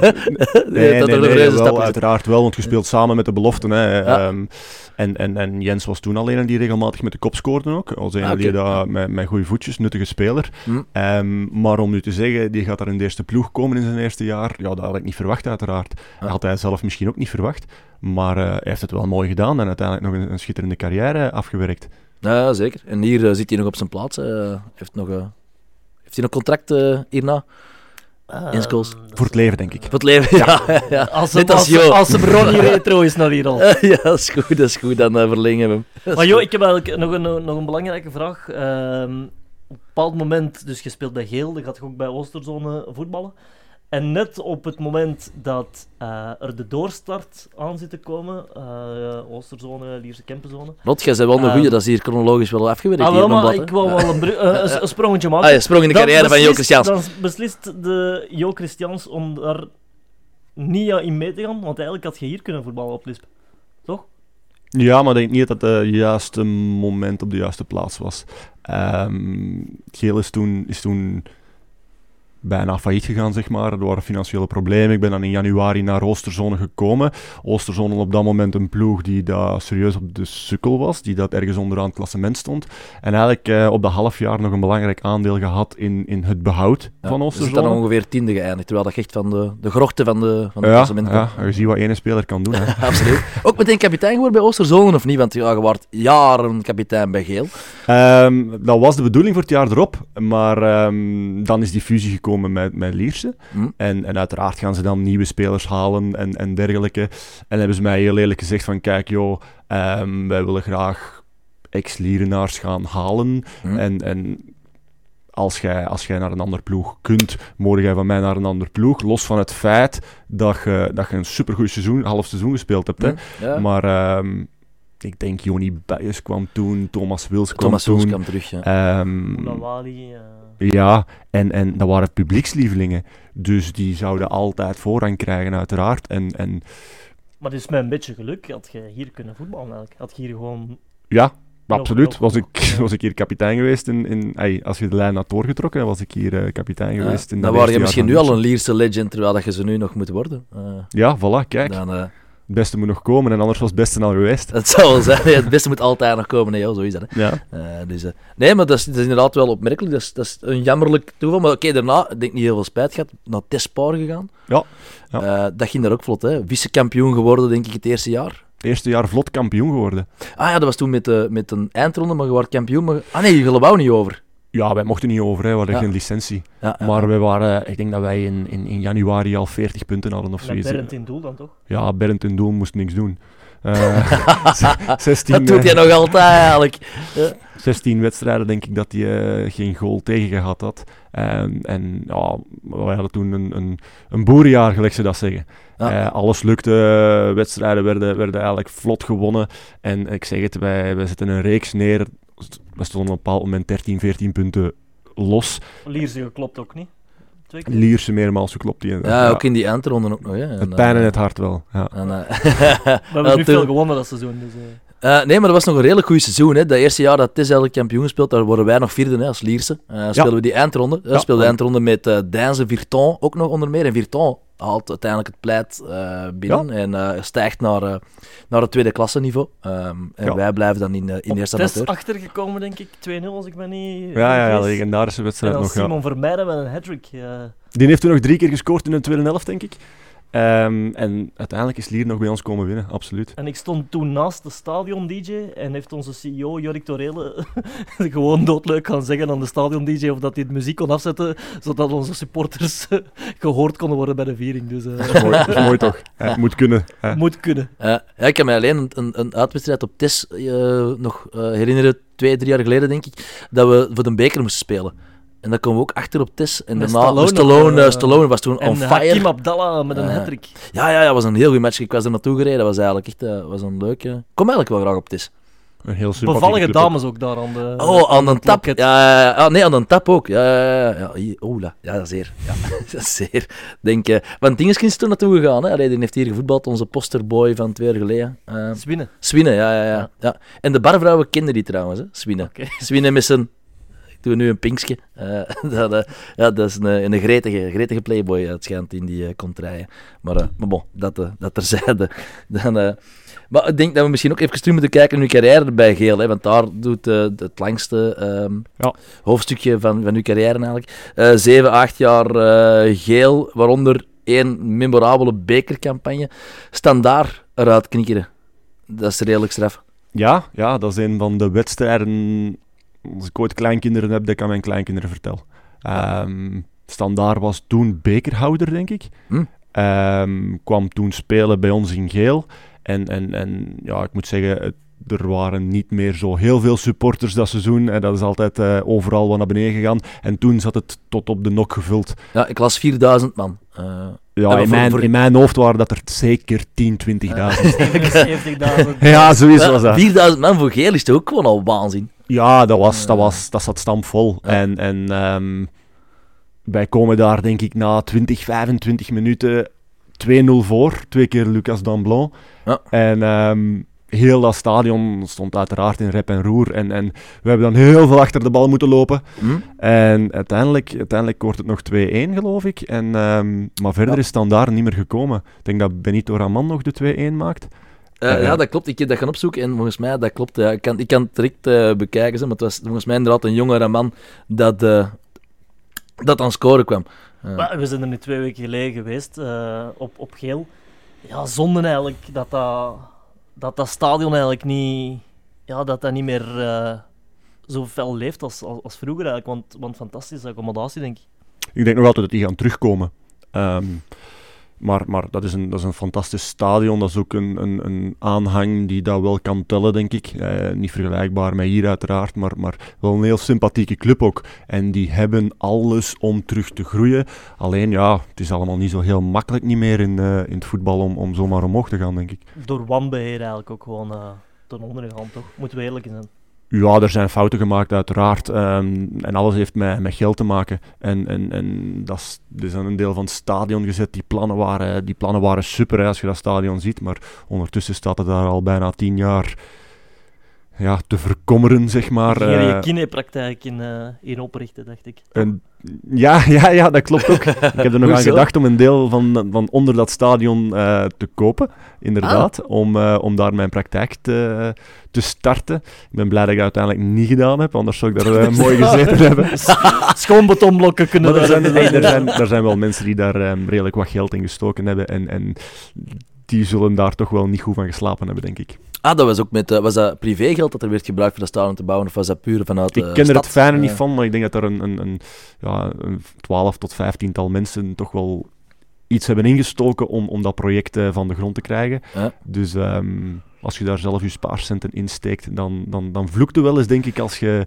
[SPEAKER 1] Nee,
[SPEAKER 3] Nee,
[SPEAKER 1] dat
[SPEAKER 3] nee, nee, wel, uiteraard wel, want je speelt samen met de beloften. Hè.
[SPEAKER 1] Ja.
[SPEAKER 3] Ehm, en, en, en Jens was toen al een die regelmatig met de kop scoorde ook. Als een
[SPEAKER 1] Ah,
[SPEAKER 3] die dat met, met goede voetjes, nuttige speler.
[SPEAKER 1] Hm.
[SPEAKER 3] Ehm, maar om nu te zeggen, die gaat daar in de eerste ploeg komen in zijn eerste jaar, ja, dat had ik niet verwacht uiteraard. Had hij zelf misschien ook niet verwacht. Maar eh, hij heeft het wel mooi gedaan en uiteindelijk nog een, een schitterende carrière afgewerkt.
[SPEAKER 1] Ja, zeker. En hier eh, zit hij nog op zijn plaats. hè. heeft, nog, eh, heeft hij nog contract eh, hierna? Jens Kools.
[SPEAKER 2] Ehm,
[SPEAKER 3] Voor het leven, denk ik.
[SPEAKER 1] Voor het leven? Ja, [laughs] ja.
[SPEAKER 2] Als hem,
[SPEAKER 1] als
[SPEAKER 2] als,
[SPEAKER 1] Jo.
[SPEAKER 2] als hem Ronnie [laughs] Retro is naar hier al.
[SPEAKER 1] ja, dat is goed, dat is goed. Dan eh, verlengen we hem. Dat [laughs]
[SPEAKER 2] Maar Jo,
[SPEAKER 1] goed.
[SPEAKER 2] ik heb eigenlijk nog een, nog een belangrijke vraag. Ehm, op een bepaald moment, dus je speelt bij Geel, dan gaat je ook bij Oosterzone voetballen. En net op het moment dat eh, er de doorstart aan zit te komen, eh Oosterzone, Lierse Kempenzone.
[SPEAKER 1] Rot, jij bent wel een
[SPEAKER 2] Ehm,
[SPEAKER 1] goeie, dat is hier chronologisch wel afgewerkt.
[SPEAKER 2] Ah,
[SPEAKER 1] hier,
[SPEAKER 2] wel, maar ik wil wel een, eh, [laughs] een, een sprongetje maken.
[SPEAKER 1] Ah, sprong in de
[SPEAKER 2] Dan
[SPEAKER 1] carrière van Jo
[SPEAKER 2] beslist-
[SPEAKER 1] Christians.
[SPEAKER 2] Dan beslist de Jo Christians om daar niet in mee te gaan, want eigenlijk had je hier kunnen voetballen op Lisp. Toch?
[SPEAKER 3] Ja, maar ik denk niet dat het het juiste moment op de juiste plaats was. Ehm Geel is toen, is toen bijna failliet gegaan, zeg maar. Er waren financiële problemen. Ik ben dan in januari naar Oosterzone gekomen. Oosterzone op dat moment een ploeg die daar serieus op de sukkel was, die dat ergens onderaan het klassement stond. En eigenlijk eh, op dat half jaar nog een belangrijk aandeel gehad in, in het behoud
[SPEAKER 1] Ja,
[SPEAKER 3] van
[SPEAKER 1] ze zit dan
[SPEAKER 3] Oosterzone.
[SPEAKER 1] ongeveer tiende geëindigd, terwijl dat echt van de, de grochten van de, van de
[SPEAKER 3] Ja,
[SPEAKER 1] klassement
[SPEAKER 3] ja, je ziet wat ene speler kan doen. Hè. [laughs]
[SPEAKER 1] Absoluut. Ook meteen kapitein geworden bij Oosterzone of niet? Want ja, je wordt jaren kapitein bij Geel.
[SPEAKER 3] Ehm, dat was de bedoeling voor het jaar erop, maar ehm, dan is die fusie gekomen met, met Lierse.
[SPEAKER 1] Hm.
[SPEAKER 3] En, en uiteraard gaan ze dan nieuwe spelers halen en, en dergelijke. En hebben ze mij heel eerlijk gezegd van, kijk joh, ehm, wij willen graag ex-Lierenaars gaan halen.
[SPEAKER 1] Hm.
[SPEAKER 3] En, en als jij, als jij naar een ander ploeg kunt, mogen jij van mij naar een ander ploeg. Los van het feit dat je, dat je een supergoed seizoen, half seizoen gespeeld hebt. Hè.
[SPEAKER 1] Hm. Ja.
[SPEAKER 3] Maar ehm, ik denk Joni Buijs kwam toen, Thomas Wils kwam
[SPEAKER 1] Thomas
[SPEAKER 3] toen.
[SPEAKER 1] Soels kwam terug. Ja.
[SPEAKER 3] Ehm,
[SPEAKER 2] Lawali. eh
[SPEAKER 3] ja, en, en dat waren publiekslievelingen. Dus die zouden altijd voorrang krijgen, uiteraard. En, en
[SPEAKER 2] Maar dus met een beetje geluk had je hier kunnen voetballen eigenlijk. Had je hier gewoon...
[SPEAKER 3] ja,
[SPEAKER 2] Nog-
[SPEAKER 3] absoluut.
[SPEAKER 2] nog-
[SPEAKER 3] Was ik,
[SPEAKER 2] ja.
[SPEAKER 3] was ik hier kapitein geweest. In, in, als je de lijn had doorgetrokken, was ik hier eh, kapitein
[SPEAKER 1] Ja.
[SPEAKER 3] geweest. in
[SPEAKER 1] Dan
[SPEAKER 3] dat
[SPEAKER 1] waren je misschien nu al een
[SPEAKER 3] Lierse.
[SPEAKER 1] Legend, terwijl dat je ze nu nog moet worden. Eh,
[SPEAKER 3] Ja, voilà, kijk.
[SPEAKER 1] dan, eh,
[SPEAKER 3] Het beste moet nog komen en anders was het beste al geweest.
[SPEAKER 1] het zou wel zijn. Het beste moet altijd nog komen. Nee, joh, zo is dat. Hè.
[SPEAKER 3] Ja.
[SPEAKER 1] Eh, dus, eh, nee, maar dat is, dat is inderdaad wel opmerkelijk. Dat is, dat is een jammerlijk toeval. Maar oké, daarna, ik denk niet heel veel spijt gehad, naar Tespoor gegaan.
[SPEAKER 3] Ja, ja.
[SPEAKER 1] Eh, dat ging daar ook vlot. hè. Vice-kampioen geworden, denk ik, het eerste jaar.
[SPEAKER 3] Eerste jaar vlot kampioen geworden.
[SPEAKER 1] Ah ja, dat was toen met, met een eindronde, maar je werd kampioen. Maar... Ah nee, je wou niet over.
[SPEAKER 3] Ja, wij mochten niet over, hè. we hadden
[SPEAKER 1] Ja.
[SPEAKER 3] geen licentie.
[SPEAKER 1] Ja, ja.
[SPEAKER 3] Maar we waren, ik denk dat wij in, in, in januari al 40 punten hadden of zoiets.
[SPEAKER 2] Berend in doel dan toch?
[SPEAKER 3] Ja, Bernd in doel moest niks doen. Eh, [laughs] [laughs] z- 16,
[SPEAKER 1] dat doet
[SPEAKER 3] eh,
[SPEAKER 1] hij nog altijd eigenlijk.
[SPEAKER 3] 16 wedstrijden denk ik dat hij eh, geen goal tegen gehad had. En, en ja, we hadden toen een, een, een boerenjaar, gelijk ze dat zeggen.
[SPEAKER 1] Ja.
[SPEAKER 3] Eh, alles lukte, wedstrijden werden, werden eigenlijk vlot gewonnen. En ik zeg het, wij, wij zetten een reeks neer. We stonden op een bepaald moment 13, 14 punten los.
[SPEAKER 2] Lierse geklopt ook niet.
[SPEAKER 3] Lierse meermaals geklopt. Die,
[SPEAKER 1] Ja, ook in die eindronde ook nog. Hè. En,
[SPEAKER 3] Het pijn en
[SPEAKER 1] eh,
[SPEAKER 3] het hart wel. Ja.
[SPEAKER 1] en, eh, [laughs]
[SPEAKER 2] We hebben
[SPEAKER 1] Ja, [laughs]
[SPEAKER 2] nu veel gewonnen dat seizoen. Dus, eh.
[SPEAKER 1] Eh, nee, maar dat was nog een redelijk goed seizoen. Hè. Dat eerste jaar dat Tis eigenlijk kampioen speelt, daar worden wij nog vierde hè, als Lierse. Eh speelden we die eindronde. Uh,
[SPEAKER 3] Ja.
[SPEAKER 1] speelden de eindronde met eh Dijnse Virton ook nog onder meer. En Virton haalt uiteindelijk het pleit eh, binnen en eh, stijgt naar, eh, naar het tweede klasse niveau. Ehm, en
[SPEAKER 3] Ja.
[SPEAKER 1] wij blijven dan in, eh, in
[SPEAKER 2] Op
[SPEAKER 1] eerste amateur.
[SPEAKER 2] achtergekomen, denk ik. 2-0, als ik me niet
[SPEAKER 3] Ja, ja, legendarische
[SPEAKER 2] En
[SPEAKER 3] wedstrijd nog. Ja.
[SPEAKER 2] Simon Vermeijden met een hat-trick. eh.
[SPEAKER 3] Die heeft toen nog drie keer gescoord in een tweede helft, denk ik. Ehm, en uiteindelijk is Lier nog bij ons komen winnen, absoluut.
[SPEAKER 2] En ik stond toen naast de stadion-dj en heeft onze CEO Jorik Torele [laughs] gewoon doodleuk gaan zeggen aan de stadion-dj of dat hij de muziek kon afzetten, zodat onze supporters gehoord konden worden bij de viering. Dus eh,
[SPEAKER 3] Dat is [laughs] mooi, dat is [laughs] mooi toch? Ja, moet kunnen.
[SPEAKER 2] moet kunnen.
[SPEAKER 1] Eh, ja, ik kan me alleen een, een, een uitwedstrijd op Tis eh, nog eh, herinneren, twee, drie jaar geleden denk ik, dat we voor de beker moesten spelen. En dan komen we ook achter op Tis. En daarna,
[SPEAKER 2] Stallone
[SPEAKER 1] Stallone, eh, Stallone was toen
[SPEAKER 2] En
[SPEAKER 1] on
[SPEAKER 2] Hakim
[SPEAKER 1] fire.
[SPEAKER 2] Abdallah met een
[SPEAKER 1] Eh,
[SPEAKER 2] hat-trick.
[SPEAKER 1] Ja, ja, ja, was een heel goed match. Ik was er naartoe gereden. Dat was eigenlijk echt eh, was een leuke... Kom eigenlijk wel graag op Tis.
[SPEAKER 3] Een heel sympathieke
[SPEAKER 2] Bevallige dames ook daar aan de
[SPEAKER 1] Oh, aan een tap. Ja, ja, ja. Ah, nee, aan een tap ook. Ja, ja, ja. ja. hier- Oeh, ja, zeer. Ja, [laughs] dat is zeer. Denk, eh want Dingeski is toen naartoe gegaan. Hè. Allee, die heeft hier gevoetbald, onze posterboy van twee jaar geleden. Eh
[SPEAKER 2] Swinnen.
[SPEAKER 1] Swine, ja, ja, ja, ja. En de barvrouwen kenden die trouwens, hè. Swine.
[SPEAKER 2] Oké.
[SPEAKER 1] Swine met zijn... Doe nu een pinkske. Eh, [laughs] dat, eh, ja, dat is een, een gretige, gretige playboy, eh, het schijnt, in die uh, rijden. Maar, eh, maar bon, dat, eh, dat terzijde. [laughs] Dan, eh, maar ik denk dat we misschien ook even terug moeten kijken naar uw carrière bij Geel. Hè, want daar doet eh, het langste ehm,
[SPEAKER 3] Ja.
[SPEAKER 1] hoofdstukje van, van uw carrière eigenlijk. Eh zeven, acht jaar eh, Geel, waaronder één memorabele bekercampagne. Standaard eruit knikkeren. Dat is redelijk straf.
[SPEAKER 3] Ja, ja, dat is een van de wedstrijden. Als ik ooit kleinkinderen heb, dat ik aan mijn kleinkinderen vertel. Ehm Standaard was toen bekerhouder, denk ik.
[SPEAKER 1] Hm.
[SPEAKER 3] Ehm, kwam toen spelen bij ons in geel. En, en, en ja, ik moet zeggen, het- er waren niet meer zo heel veel supporters dat seizoen. En dat is altijd eh, overal wat naar beneden gegaan. En toen zat het tot op de nok gevuld.
[SPEAKER 1] Ja, ik las 4000 man. Eh,
[SPEAKER 3] Ja, in,
[SPEAKER 1] voor-
[SPEAKER 3] mijn,
[SPEAKER 1] voor-
[SPEAKER 3] in mijn hoofd waren dat er zeker 10, 20.000.
[SPEAKER 2] 70.000.
[SPEAKER 3] Ja, zoiets
[SPEAKER 1] ja,
[SPEAKER 3] was dat.
[SPEAKER 1] 4000 man voor Geel is toch ook gewoon al waanzin.
[SPEAKER 3] Ja, dat, was, dat,
[SPEAKER 1] Eh.
[SPEAKER 3] was, dat zat stampvol.
[SPEAKER 1] Ja.
[SPEAKER 3] En, en ehm, wij komen daar denk ik na 20, 25 minuten 2-0 voor. Twee keer Lucas Damblon.
[SPEAKER 1] Ja.
[SPEAKER 3] En ehm, heel dat stadion stond uiteraard in rep en roer. En, en we hebben dan heel veel achter de bal moeten lopen.
[SPEAKER 1] Hm?
[SPEAKER 3] En uiteindelijk, uiteindelijk wordt het nog 2-1 geloof ik. En, ehm, maar verder
[SPEAKER 1] Ja.
[SPEAKER 3] is Standaard niet meer gekomen. Ik denk dat Benito Raman nog de 2-1 maakt.
[SPEAKER 1] Eh, ja, dat klopt. Ik heb dat gaan opzoeken en volgens mij, dat klopt. Ja. Ik, kan, ik kan het direct eh, bekijken, maar het was volgens mij inderdaad een jongere man dat, eh, dat aan scoren kwam. Eh,
[SPEAKER 2] Maar we zijn er nu twee weken geleden geweest eh, op, op geel. Ja, zonde eigenlijk dat dat, dat dat stadion eigenlijk niet, ja, dat dat niet meer eh, zo fel leeft als, als, als vroeger eigenlijk. Want, want fantastische accommodatie, denk ik.
[SPEAKER 3] Ik denk nog altijd dat die gaan terugkomen. Ehm, maar maar dat, is een, dat is een fantastisch stadion. Dat is ook een, een, een aanhang die dat wel kan tellen, denk ik. Eh, niet vergelijkbaar met hier uiteraard, maar, maar wel een heel sympathieke club ook. En die hebben alles om terug te groeien. Alleen ja, het is allemaal niet zo heel makkelijk niet meer in, eh, in het voetbal om, om zomaar omhoog te gaan, denk ik.
[SPEAKER 2] Door wanbeheer eigenlijk ook gewoon eh, ten onder gegaan, toch? Moeten we eerlijk zijn.
[SPEAKER 3] Ja, er zijn fouten gemaakt, uiteraard. Ehm, en alles heeft met, met geld te maken. En, en, en dat is, aan een deel van het stadion gezet. Die plannen waren, die plannen waren super hè, als je dat stadion ziet. Maar ondertussen staat het daar al bijna tien jaar ja, te verkommeren, zeg maar.
[SPEAKER 2] Ging je
[SPEAKER 3] eh,
[SPEAKER 2] je kinepraktijk in, eh in oprichten, dacht ik.
[SPEAKER 3] en, ja, [laughs] ja, ja, dat klopt ook. Ik heb er nog [laughs] aan gedacht om een deel van, van onder dat stadion eh, te kopen, inderdaad. Om, eh, om daar mijn praktijk te, te starten. Ik ben blij dat ik dat uiteindelijk niet gedaan heb, anders zou ik daar eh, [laughs] mooi gezeten hebben. [laughs]
[SPEAKER 2] Schoon betonblokken kunnen
[SPEAKER 3] Maar er zijn, er, zijn, er zijn wel mensen die daar ehm, redelijk wat geld in gestoken hebben. En, en die zullen daar toch wel niet goed van geslapen hebben, denk ik.
[SPEAKER 1] ah, dat was ook met... eh, was dat privégeld dat er werd gebruikt voor dat stadion te bouwen? Of was dat puur vanuit
[SPEAKER 3] Ik
[SPEAKER 1] de
[SPEAKER 3] ken er
[SPEAKER 1] stad?
[SPEAKER 3] het fijne niet van, maar ik denk dat er een, een, een, ja, een 12 tot 15 tal mensen toch wel iets hebben ingestoken om, om dat project eh, van de grond te krijgen.
[SPEAKER 1] Ja.
[SPEAKER 3] Dus ehm, als je daar zelf je spaarcenten in steekt, dan, dan, dan vloekt het wel eens, denk ik, als je,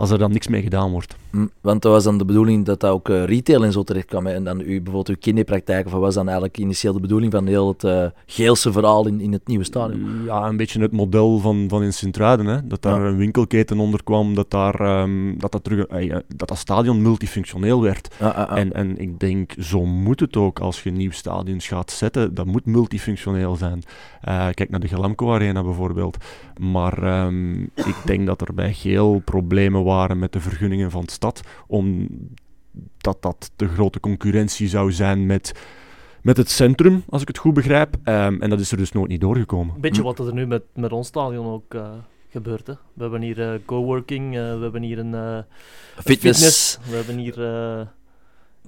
[SPEAKER 3] als er dan niks mee gedaan wordt.
[SPEAKER 1] Hm, Want dat was dan de bedoeling dat dat ook eh, retail en zo terecht kwam. hè. En dan u, bijvoorbeeld uw kinderpraktijk, of wat was dan eigenlijk initieel de bedoeling van heel het eh, Geelse verhaal in, in het nieuwe stadion?
[SPEAKER 3] Ja, een beetje het model van, van in Sint-Truiden. hè. Dat daar
[SPEAKER 1] Ja.
[SPEAKER 3] een winkelketen onder kwam, dat, daar, ehm, dat, dat, terug, eh, dat dat stadion multifunctioneel werd. En, en ik denk, zo moet het ook als je nieuw stadions gaat zetten. Dat moet multifunctioneel zijn. Kijk naar de Gelamco Arena bijvoorbeeld. Maar ehm, ik denk dat er bij Geel problemen waren met de vergunningen van de stad. Omdat dat de grote concurrentie zou zijn met, met het centrum, als ik het goed begrijp. Ehm, en dat is er dus nooit niet doorgekomen.
[SPEAKER 2] Een beetje
[SPEAKER 1] Hm.
[SPEAKER 2] wat er nu met, met ons stadion ook eh, gebeurt. Hè. We hebben hier eh, coworking, eh, we hebben hier een eh,
[SPEAKER 1] Fitness.
[SPEAKER 2] we hebben hier eh,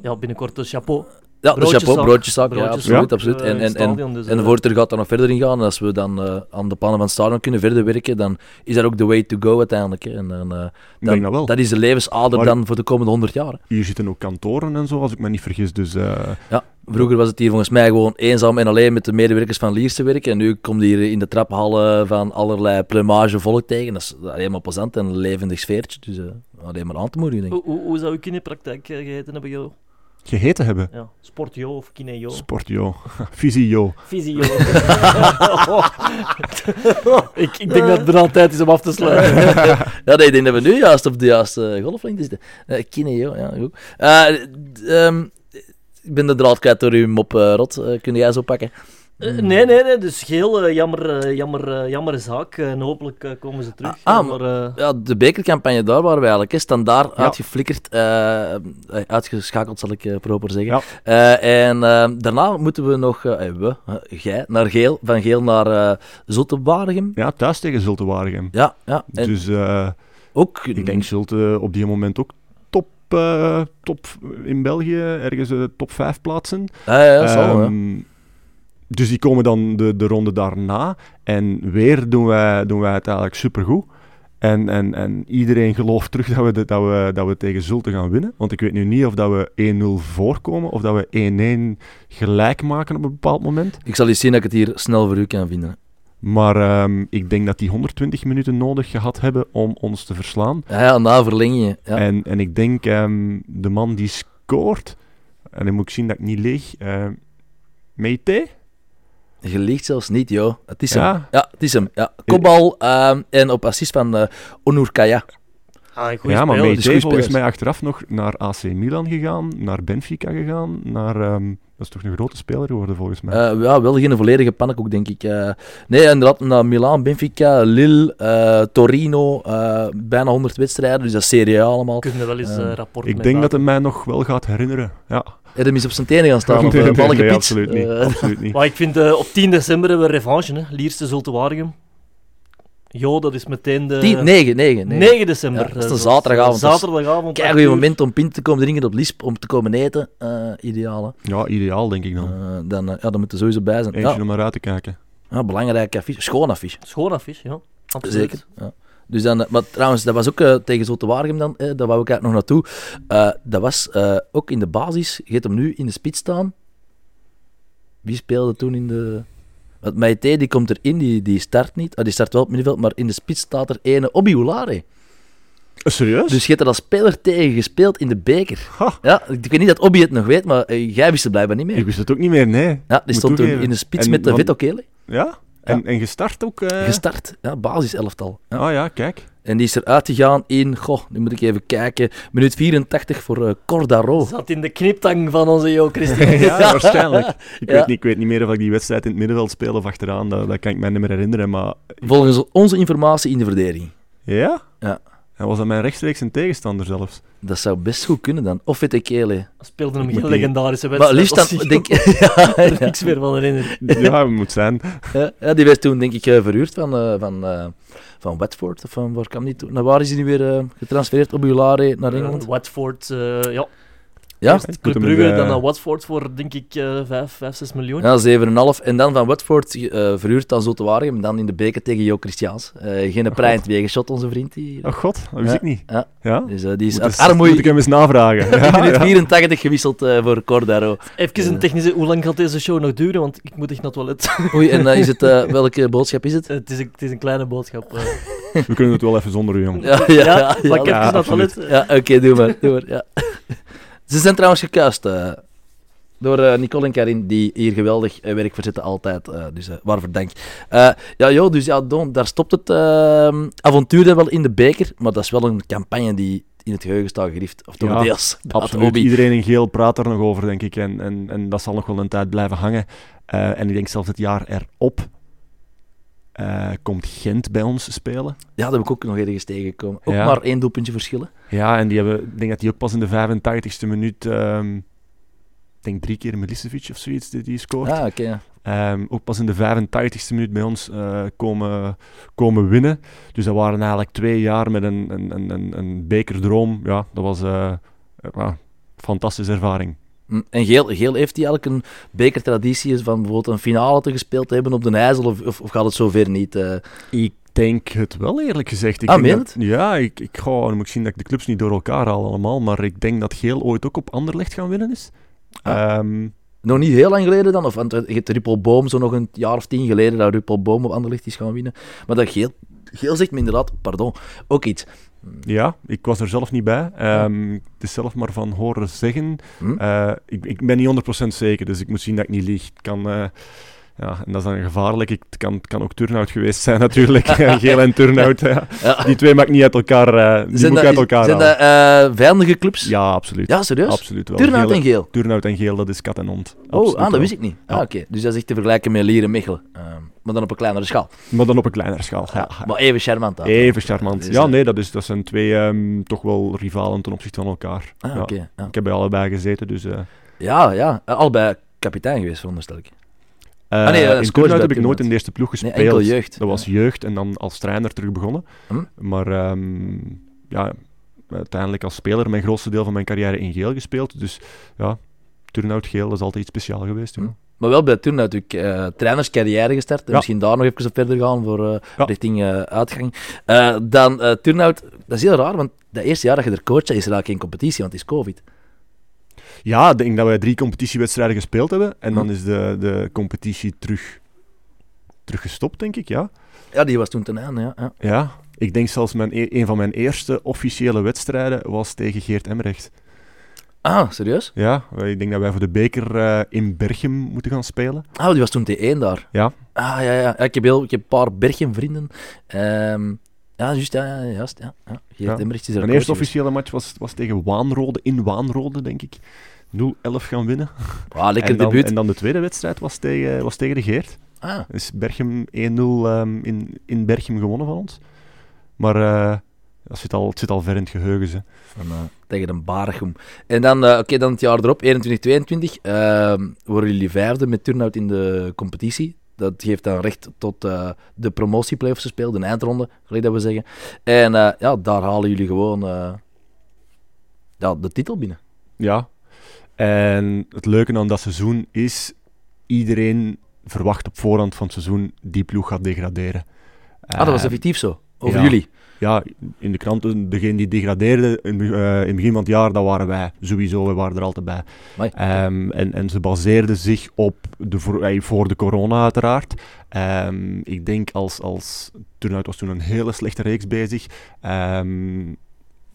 [SPEAKER 2] ja, binnenkort een chapeau.
[SPEAKER 1] Ja, de chapeau, broodjeszaak, ja, absoluut. absoluut. En,
[SPEAKER 2] in
[SPEAKER 1] en, en,
[SPEAKER 2] dus,
[SPEAKER 1] en de
[SPEAKER 2] eh,
[SPEAKER 1] voorzitter gaat daar nog verder in gaan. En als we dan eh, aan de pannen van het stadion kunnen verder werken, dan is dat ook de way to go uiteindelijk. hè. En dan, eh,
[SPEAKER 3] Ik denk dat wel.
[SPEAKER 1] dat is de levensader
[SPEAKER 3] Maar-
[SPEAKER 1] dan voor de komende 100 jaar. hè.
[SPEAKER 3] Hier zitten ook kantoren en zo, als ik me niet vergis. Dus eh,
[SPEAKER 1] Vroeger was het hier volgens mij gewoon eenzaam en alleen met de medewerkers van Liers te werken. En nu komt hier in de traphallen van allerlei plumage volk tegen. Dat is alleen maar plezant en een levendig sfeertje. Dus eh, alleen maar aan te moedigen, denk ik.
[SPEAKER 2] Hoe, hoe, hoe zou je kinderpraktijk eh, geheten hebben, Jo?
[SPEAKER 3] Geheten hebben.
[SPEAKER 2] Ja, Sport Jo of Kine Jo?
[SPEAKER 3] Sport, joh. [laughs] Visie, joh.
[SPEAKER 2] Visio. [laughs] ik, ik denk dat het er tijd is om af te sluiten. [laughs]
[SPEAKER 1] Ja, nee, ik denk dat we nu juist op de juiste golflengte zitten. Uh, Kine, joh, ja, goed. Eh, ehm, ik ben de draad kwijt door uw mop, eh, Rot. Eh, kun jij zo pakken?
[SPEAKER 2] Eh, nee, nee, nee. Dus geel, eh, jammer, eh, jammer, jammer zaak. En hopelijk komen ze terug.
[SPEAKER 1] Ah,
[SPEAKER 2] Eh, maar,
[SPEAKER 1] Ja, de bekercampagne, daar waren we eigenlijk. Standaard uitgeflikkerd. eh, eh, uitgeschakeld, zal ik proper zeggen.
[SPEAKER 3] Ja.
[SPEAKER 1] Eh, en daarna moeten we nog, we, jij, naar Geel. Van Geel naar eh Zottewaregem.
[SPEAKER 3] Ja, thuis tegen Zulte Waregem.
[SPEAKER 1] Ja, ja. En
[SPEAKER 3] Dus eh,
[SPEAKER 1] ook...
[SPEAKER 3] ik denk Zulte op die moment ook top, eh, top in België, ergens top 5 plaatsen.
[SPEAKER 1] Ja, ja, zal, hè.
[SPEAKER 3] Dus die komen dan de, de ronde daarna. En weer doen wij, doen wij het eigenlijk supergoed. En, en, en iedereen gelooft terug dat we, de- dat, we, dat we tegen Zulte gaan winnen. Want ik weet nu niet of dat we 1-0 voorkomen of dat we 1-1 gelijk maken op een bepaald moment.
[SPEAKER 1] Ik zal eens zien dat ik het hier snel voor u kan vinden.
[SPEAKER 3] Maar ehm, ik denk dat die 120 minuten nodig gehad hebben om ons te verslaan.
[SPEAKER 1] Ja, ja na verlengingen. Ja.
[SPEAKER 3] En, en ik denk ehm, de man die scoort, en dan moet ik zien dat ik niet lieg, uh, Meite?
[SPEAKER 1] Je liegt zelfs niet, joh. Het is hem.
[SPEAKER 3] Ja,
[SPEAKER 1] Ja, het is hem. Ja. Kopbal ehm, en op assist van eh Onur Kaya.
[SPEAKER 2] ah,
[SPEAKER 3] ja maar
[SPEAKER 1] goeie
[SPEAKER 3] volgens mij achteraf nog naar AC Milan gegaan, naar Benfica gegaan, naar... ehm, is toch een grote speler geworden volgens mij.
[SPEAKER 1] Eh, ja, wel geen volledige pannenkoek, denk ik. Eh, nee, inderdaad, naar Milan, Benfica, Lille, eh, Torino, eh, bijna 100 wedstrijden, dus dat is Serie A allemaal.
[SPEAKER 2] Kunnen we wel eens rapport
[SPEAKER 3] ik denk dat hij mij nog wel gaat herinneren. Ja.
[SPEAKER 1] Er is op zijn tenen gaan staan, [laughs]
[SPEAKER 3] nee,
[SPEAKER 1] uh,
[SPEAKER 3] nee, nee, absoluut niet. Absoluut niet.
[SPEAKER 2] Maar ik vind, op 10 december hebben we revanche, hè. Lierste Zulte Waregem. Jo, dat is meteen de...
[SPEAKER 1] 10, 9, 9, 9.
[SPEAKER 2] 9 december.
[SPEAKER 1] Ja, dat is een
[SPEAKER 2] zoals-
[SPEAKER 1] zaterdagavond, is-
[SPEAKER 2] Zaterdagavond.
[SPEAKER 1] Kijk,
[SPEAKER 2] uur.
[SPEAKER 1] moment om pint te komen drinken op Lisp, om te komen eten. eh ideaal, hè.
[SPEAKER 3] Ja, ideaal denk ik dan.
[SPEAKER 1] Eh, dan, eh, ja, dan moet er sowieso bij zijn.
[SPEAKER 3] Eentje
[SPEAKER 1] Ja,
[SPEAKER 3] om naar uit te kijken.
[SPEAKER 1] ja, belangrijk affiche. Schoon affiche.
[SPEAKER 2] Schoon affiche, ja. Absoluut.
[SPEAKER 1] Zeker. Ja. Dus dan, maar trouwens, dat was ook eh, tegen Zotte Waregem dan, eh, daar wou ik eigenlijk nog naartoe. Eh, dat was eh, ook in de basis, je hebt hem nu in de spits staan. Wie speelde toen in de... Want Maite die komt erin, die, die start niet. Ah, die start wel op middenveld, maar in de spits staat er ene Obi Oulare.
[SPEAKER 3] Eh, serieus?
[SPEAKER 1] Dus je hebt er als speler tegen gespeeld in de beker.
[SPEAKER 3] Ha,
[SPEAKER 1] Ja, ik weet niet dat Obi het nog weet, maar eh, jij wist het blijkbaar niet meer.
[SPEAKER 3] ik wist het ook niet meer, nee.
[SPEAKER 1] Ja, die stond toen in de spits
[SPEAKER 3] En
[SPEAKER 1] met de Vito Kele.
[SPEAKER 3] Ja? En, en gestart ook? eh?
[SPEAKER 1] Gestart. Ja, basis elftal. Ja.
[SPEAKER 3] Ah ja, kijk.
[SPEAKER 1] En die is eruit gegaan in, goh, nu moet ik even kijken, minuut 84 voor eh, Cordaro.
[SPEAKER 2] Zat in de kniptang van onze Jo Christian. [laughs]
[SPEAKER 3] ja, waarschijnlijk. Ik,
[SPEAKER 1] Ja.
[SPEAKER 3] weet niet, ik weet niet meer of ik die wedstrijd in het middenveld speel of achteraan. Dat, dat kan ik mij niet meer herinneren. Maar
[SPEAKER 1] Volgens onze informatie in de verdediging.
[SPEAKER 3] ja?
[SPEAKER 1] Ja.
[SPEAKER 3] En was dat mijn rechtstreeks een tegenstander zelfs?
[SPEAKER 1] Dat zou best goed kunnen dan. Of Vito Kele.
[SPEAKER 2] Speelde een
[SPEAKER 3] Ik
[SPEAKER 2] heel legendarische
[SPEAKER 1] Maar
[SPEAKER 2] wedstrijd.
[SPEAKER 1] liefst
[SPEAKER 2] als
[SPEAKER 1] dan, denk [laughs]
[SPEAKER 2] er
[SPEAKER 1] ja, ja,
[SPEAKER 2] niks meer van herinneren.
[SPEAKER 3] Ja, het moet zijn.
[SPEAKER 1] ja, ja, die werd toen denk ik eh, verhuurd van, eh, van, eh, van Watford. Of van waar kwam die toen? Naar waar is hij nu weer eh, getransfereerd? Op Ulare naar Engeland?
[SPEAKER 2] Eh, Watford, eh, ja.
[SPEAKER 1] Ja?
[SPEAKER 2] Eerst Club Brugge, dan naar Watford voor, denk ik, eh 5, 5, 6 miljoen.
[SPEAKER 1] Ja, 7,5. En dan van Watford eh, verhuurd aan Zotewaregem. En dan in de beker tegen Jo Christiaans. Eh geen prijs wegenshot, onze vriend. Die,
[SPEAKER 3] Oh god, dat wist
[SPEAKER 1] Ja.
[SPEAKER 3] ik niet.
[SPEAKER 1] Ja.
[SPEAKER 3] Ja?
[SPEAKER 1] Dus eh, die is
[SPEAKER 3] Moet,
[SPEAKER 1] uit
[SPEAKER 3] ik hem eens navragen.
[SPEAKER 1] in [laughs]
[SPEAKER 3] Ja,
[SPEAKER 1] minuut
[SPEAKER 3] ja.
[SPEAKER 1] 84 gewisseld eh, voor Cordaro.
[SPEAKER 2] Even een technische... Hoe lang gaat deze show nog duren? Want ik moet echt naar het toilet. [laughs]
[SPEAKER 1] Oei, en is het, [laughs] welke boodschap is het?
[SPEAKER 2] het, is een, het is een kleine boodschap.
[SPEAKER 3] We kunnen het wel even zonder u, jong.
[SPEAKER 1] Ja,
[SPEAKER 2] Ja,
[SPEAKER 1] ja,
[SPEAKER 3] ja, absoluut.
[SPEAKER 2] toilet.
[SPEAKER 1] Ja, oké, doe maar. Doe maar ja. Ze zijn trouwens gekuist eh, door eh, Nicole en Karin, die hier geweldig eh, werk verzetten altijd. eh, dus eh, waarvoor dank. Eh, ja, joh, dus ja, Don, daar stopt het eh, avontuur dan wel in de beker, maar dat is wel een campagne die in het geheugen staat gericht. Of toch
[SPEAKER 3] Ja,
[SPEAKER 1] deels.
[SPEAKER 3] Absoluut.
[SPEAKER 1] hobby.
[SPEAKER 3] Iedereen in geel praat er nog over, denk ik. En, en, en dat zal nog wel een tijd blijven hangen. Eh, en ik denk zelfs het jaar erop eh, komt Gent bij ons spelen.
[SPEAKER 1] Ja, dat heb ik ook nog ergens tegengekomen. Ook
[SPEAKER 3] Ja.
[SPEAKER 1] maar één doelpuntje verschillen.
[SPEAKER 3] Ja, en die hebben, ik denk dat die ook pas in de 85ste minuut, ehm, ik denk drie keer Milicevic of zoiets, die, die scoort.
[SPEAKER 1] Ah, oké.
[SPEAKER 3] Ehm, ook pas in de 85ste minuut bij ons eh, komen, komen winnen. Dus dat waren eigenlijk twee jaar met een, een, een, een, bekerdroom. Ja, dat was eh, een fantastische ervaring.
[SPEAKER 1] En Geel, Geel heeft hij eigenlijk een bekertraditie van bijvoorbeeld een finale te gespeeld te hebben op de IJssel, of, of, of gaat het zover niet? eh?
[SPEAKER 3] Ik denk het wel, eerlijk gezegd. Ik
[SPEAKER 1] Ah,
[SPEAKER 3] denk
[SPEAKER 1] meen
[SPEAKER 3] dat- Ja, ik, ik ga, dan moet ik zien dat ik de clubs niet door elkaar haal allemaal, maar ik denk dat Geel ooit ook op Anderlecht gaan winnen is.
[SPEAKER 1] Ah.
[SPEAKER 3] Ehm,
[SPEAKER 1] Nog niet heel lang geleden dan, of want je hebt Ruppelboom zo nog een jaar of tien geleden dat Ruppelboom op Anderlecht is gaan winnen. Maar dat Geel, Geel zegt me inderdaad, pardon, ook iets.
[SPEAKER 3] Ja, ik was er zelf niet bij. Ehm, Het is zelf maar van horen zeggen.
[SPEAKER 1] Hm?
[SPEAKER 3] Eh, ik, ik ben niet 100% zeker, dus ik moet zien dat ik niet lieg. Het kan, eh, ja, en dat is dan gevaarlijk. Ik, het, kan, kan ook Turnhout geweest zijn [laughs] natuurlijk. Geel en Turnhout. ja.
[SPEAKER 1] Ja.
[SPEAKER 3] Die twee maak ik niet uit elkaar, eh die
[SPEAKER 1] zijn dat,
[SPEAKER 3] uit elkaar
[SPEAKER 1] zijn dat eh, vijandige clubs?
[SPEAKER 3] Ja, absoluut.
[SPEAKER 1] Ja, serieus?
[SPEAKER 3] Absoluut wel.
[SPEAKER 1] Turnhout
[SPEAKER 3] Geel-
[SPEAKER 1] en Geel?
[SPEAKER 3] Turnhout en Geel, dat is kat en hond.
[SPEAKER 1] Oh,
[SPEAKER 3] Absoluut
[SPEAKER 1] ah, dat wist ik niet. Ah, oké. Dus dat is echt te vergelijken met Lier en Mechelen. Ehm, maar dan op een kleinere schaal.
[SPEAKER 3] Maar dan op een kleinere schaal. Ja,
[SPEAKER 1] maar even charmant. dan.
[SPEAKER 3] Even charmant.
[SPEAKER 1] Dus,
[SPEAKER 3] Ja,
[SPEAKER 1] eh,
[SPEAKER 3] nee, dat, is, dat zijn twee ehm, toch wel rivalen ten opzichte van elkaar.
[SPEAKER 1] Ah,
[SPEAKER 3] ja.
[SPEAKER 1] oké.
[SPEAKER 3] Ik heb bij allebei gezeten, dus...
[SPEAKER 1] Ja, ja. Allebei kapitein geweest, veronderstel ik.
[SPEAKER 3] Eh,
[SPEAKER 1] nee, dat is
[SPEAKER 3] in heb ik nooit in de eerste ploeg
[SPEAKER 1] Nee,
[SPEAKER 3] gespeeld.
[SPEAKER 1] enkel jeugd.
[SPEAKER 3] Dat was
[SPEAKER 1] Ja.
[SPEAKER 3] jeugd en dan als trainer terug begonnen.
[SPEAKER 1] Hm?
[SPEAKER 3] Maar ehm, ja, uiteindelijk als speler mijn grootste deel van mijn carrière in geel gespeeld. Dus ja, Turnhout geel dat is altijd iets speciaals geweest.
[SPEAKER 1] Hm. Maar wel bij toen natuurlijk eh trainerscarrière gestart. En
[SPEAKER 3] Ja.
[SPEAKER 1] Misschien daar nog even op verder gaan voor eh,
[SPEAKER 3] Ja.
[SPEAKER 1] richting eh, uitgang. Dan Turnhout, dat is heel raar, want dat eerste jaar dat je er coacht, is er eigenlijk geen competitie, want het is COVID.
[SPEAKER 3] Ja, ik denk dat wij drie competitiewedstrijden gespeeld hebben. En dan
[SPEAKER 1] Hm.
[SPEAKER 3] is de, de competitie terug, terug gestopt, denk ik. Ja.
[SPEAKER 1] Ja, die was toen ten einde, ja. ja.
[SPEAKER 3] ja. Ik denk zelfs mijn, e- een van mijn eerste officiële wedstrijden was tegen Geert Emrecht.
[SPEAKER 1] Ah, serieus?
[SPEAKER 3] Ja, ik denk dat wij voor de beker eh, in Berchem moeten gaan spelen.
[SPEAKER 1] Ah, die was toen T1 daar.
[SPEAKER 3] Ja.
[SPEAKER 1] Ah, ja, ja. ik, heb heel, ik heb een paar Bergen-vrienden. Ehm, ja, juist, ja, ja, juist, ja. ja. Geert
[SPEAKER 3] Ja.
[SPEAKER 1] Emmerichs is er
[SPEAKER 3] Mijn eerste officiële match was, was tegen Waanrode, in Waanrode, denk ik. 0-11 gaan winnen. [laughs]
[SPEAKER 1] Ah, lekker
[SPEAKER 3] en, dan,
[SPEAKER 1] debuut.
[SPEAKER 3] en dan de tweede wedstrijd was tegen, was tegen de Geert.
[SPEAKER 1] Ah,
[SPEAKER 3] Dus Berchem 1-0 ehm, in, in Berchem gewonnen van ons. Maar dat zit al, het zit al ver in het geheugen. Ze.
[SPEAKER 1] van, eh, tegen de Bargum. En dan, eh, oké, dan het jaar erop, 21-22, ehm, worden jullie vijfde met Turnhout in de competitie. Dat geeft dan recht tot eh, de promotieplayoffs te spelen, de eindronde, gelijk dat we zeggen. En ja, daar halen jullie gewoon ja, de titel binnen.
[SPEAKER 3] Ja. En het leuke aan dat seizoen is, iedereen verwacht op voorhand van het seizoen die ploeg gaat degraderen.
[SPEAKER 1] Ah, dat was effectief zo, over
[SPEAKER 3] ja.
[SPEAKER 1] jullie.
[SPEAKER 3] Ja, in de kranten, degene die degradeerde in, eh, in het begin van het jaar, dat waren wij. Sowieso, we waren er altijd bij. Ehm, en, en ze baseerden zich op de, voor, eh, voor de corona uiteraard. Ehm, ik denk als, als Turnhout was toen een hele slechte reeks bezig. Ehm,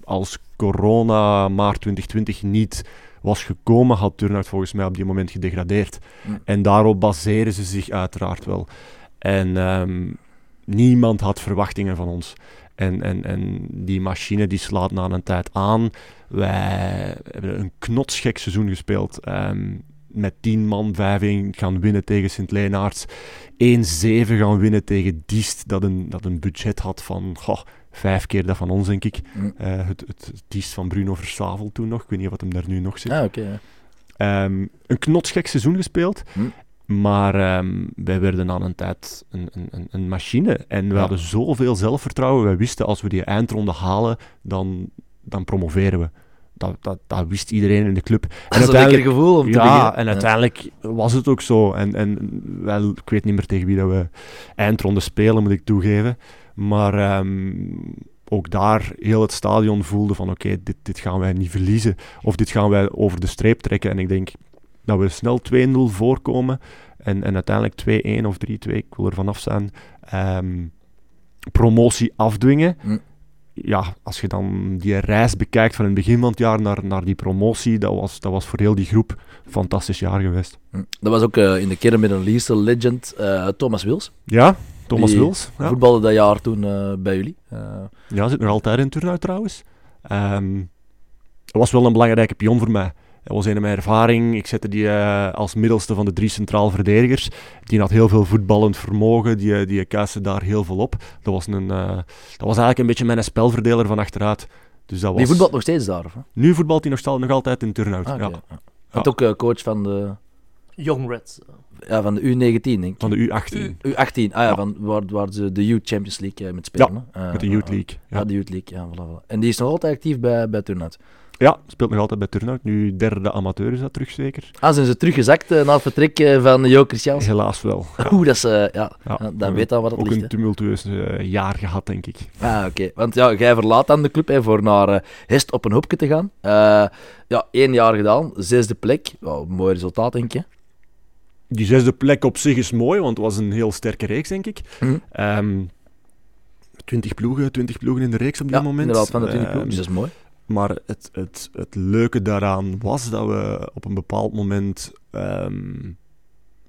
[SPEAKER 3] als corona maart 2020 niet was gekomen, had Turnhout volgens mij op die moment gedegradeerd. En daarop baseren ze zich uiteraard wel. En ehm, niemand had verwachtingen van ons. En, en, en die machine die slaat na een tijd aan. Wij hebben een knotsgek seizoen gespeeld. Ehm, met 10 man 5-1 gaan winnen tegen Sint-Leenaarts. 1-7 gaan winnen tegen Diest, dat een, dat een budget had van goh, vijf keer dat van ons, denk ik.
[SPEAKER 1] Hm.
[SPEAKER 3] Eh, het, het Diest van Bruno Versavel toen nog. Ik weet niet wat hem daar nu nog zit.
[SPEAKER 1] Ah, oké. ja.
[SPEAKER 3] Ehm, een knotsgek seizoen gespeeld.
[SPEAKER 1] Hm.
[SPEAKER 3] Maar ehm, wij werden aan een tijd een, een, een, machine. En we
[SPEAKER 1] Ja.
[SPEAKER 3] hadden zoveel zelfvertrouwen. Wij wisten als we die eindronde halen, dan, dan promoveren we. Dat, dat, dat wist iedereen in de club.
[SPEAKER 1] Dat is een lekker gevoel om te
[SPEAKER 3] ja,
[SPEAKER 1] beginnen.
[SPEAKER 3] en uiteindelijk was het ook zo. En, en wel, ik weet niet meer tegen wie dat we eindronde spelen, moet ik toegeven. Maar ehm, ook daar heel het stadion voelde van oké, dit, dit gaan wij niet verliezen. Of dit gaan wij over de streep trekken. En ik denk dat we snel 2-0 voorkomen. En, en uiteindelijk 2-1 of 3-2, ik wil er vanaf zijn. Ehm, promotie afdwingen.
[SPEAKER 1] Hm.
[SPEAKER 3] Ja, als je dan die reis bekijkt van het begin van het jaar naar, naar die promotie, dat was, dat was voor heel die groep een fantastisch jaar geweest.
[SPEAKER 1] Hm. Dat was ook eh, in de kern met een Leicester legend, eh, Thomas Wils.
[SPEAKER 3] Ja, Thomas
[SPEAKER 1] Die
[SPEAKER 3] Wils. Ja.
[SPEAKER 1] Voetbalde dat jaar toen eh, bij jullie. Eh,
[SPEAKER 3] Ja, zit nog altijd in turnout trouwens. Ehm dat was wel een belangrijke pion voor mij. Dat was een van mijn ervaring. Ik zette die eh, als middelste van de drie centraal verdedigers. Die had heel veel voetballend vermogen. Die, die kuiste daar heel veel op. Dat was, een, eh, dat was eigenlijk een beetje mijn spelverdeler van achteruit. Dus dat was...
[SPEAKER 1] Die voetbalt nog steeds daar, of?
[SPEAKER 3] Nu voetbalt hij nog, nog altijd in turnout.
[SPEAKER 1] Ah, oké,
[SPEAKER 3] ja.
[SPEAKER 1] ja. Hij is ook coach van de,
[SPEAKER 2] Young Reds.
[SPEAKER 1] Ja, van de U19, denk ik.
[SPEAKER 3] Van de U18.
[SPEAKER 1] U18, ah ja,
[SPEAKER 3] Ja.
[SPEAKER 1] Van, waar, waar ze de Youth Champions League eh, met spelen. hè. Eh,
[SPEAKER 3] Met de Youth League.
[SPEAKER 1] Ja,
[SPEAKER 3] Ja.
[SPEAKER 1] de Youth League, ja, voilà, voilà. En die is nog altijd actief bij, bij Turnhout.
[SPEAKER 3] ja, speelt nog altijd bij turnout. Nu derde amateur is dat terug zeker.
[SPEAKER 1] Ah, zijn ze teruggezakt eh, na het vertrek eh, van Jo Christiaans?
[SPEAKER 3] Helaas wel. Ja. [laughs]
[SPEAKER 1] Oeh, dat is, eh, ja,
[SPEAKER 3] Ja.
[SPEAKER 1] ja, dan weet dan wat het
[SPEAKER 3] Ook
[SPEAKER 1] ligt.
[SPEAKER 3] een
[SPEAKER 1] hè.
[SPEAKER 3] tumultueus eh, jaar gehad, denk ik.
[SPEAKER 1] Ah, oké. Want ja, jij verlaat dan de club hè, voor naar eh, Hest op een hoopje te gaan. Eh, ja, één jaar gedaan, zesde plek. Ja, mooi resultaat, denk je.
[SPEAKER 3] Die zesde plek op zich is mooi, want het was een heel sterke reeks, denk ik. Ehm 20 ploegen, 20 ploegen in de reeks op dat
[SPEAKER 1] Ja,
[SPEAKER 3] moment.
[SPEAKER 1] inderdaad, van de 20
[SPEAKER 3] Ehm,
[SPEAKER 1] ploegen, dus dat is mooi.
[SPEAKER 3] Maar het, het, het leuke daaraan was dat we op een bepaald moment ehm,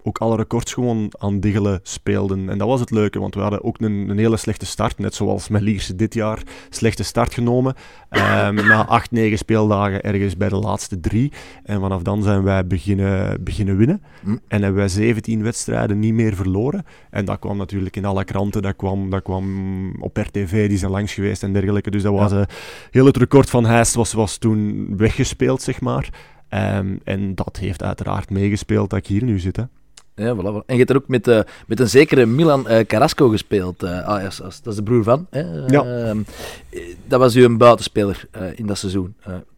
[SPEAKER 3] ook alle records gewoon aan diggelen speelden. En dat was het leuke, want we hadden ook een, een hele slechte start, net zoals met Lierse dit jaar, slechte start genomen. Ehm, [laughs] na acht, negen speeldagen ergens bij de laatste drie. En vanaf dan zijn wij beginnen, beginnen winnen.
[SPEAKER 1] Hm.
[SPEAKER 3] En hebben wij 17 wedstrijden niet meer verloren. En dat kwam natuurlijk in alle kranten, dat kwam, dat kwam op RTV, die zijn langs geweest en dergelijke. Dus dat was eh, heel het record van Heist was, was toen weggespeeld, zeg maar. Ehm, en dat heeft uiteraard meegespeeld dat ik hier nu zit. Hè.
[SPEAKER 1] Ja, voilà. En je hebt er ook met, eh, met een zekere Milan eh, Carrasco gespeeld. ah, als, als- dat is de broer van. Hè?
[SPEAKER 3] Ja.
[SPEAKER 1] Ehm, eh, dat was u een buitenspeler in dat seizoen.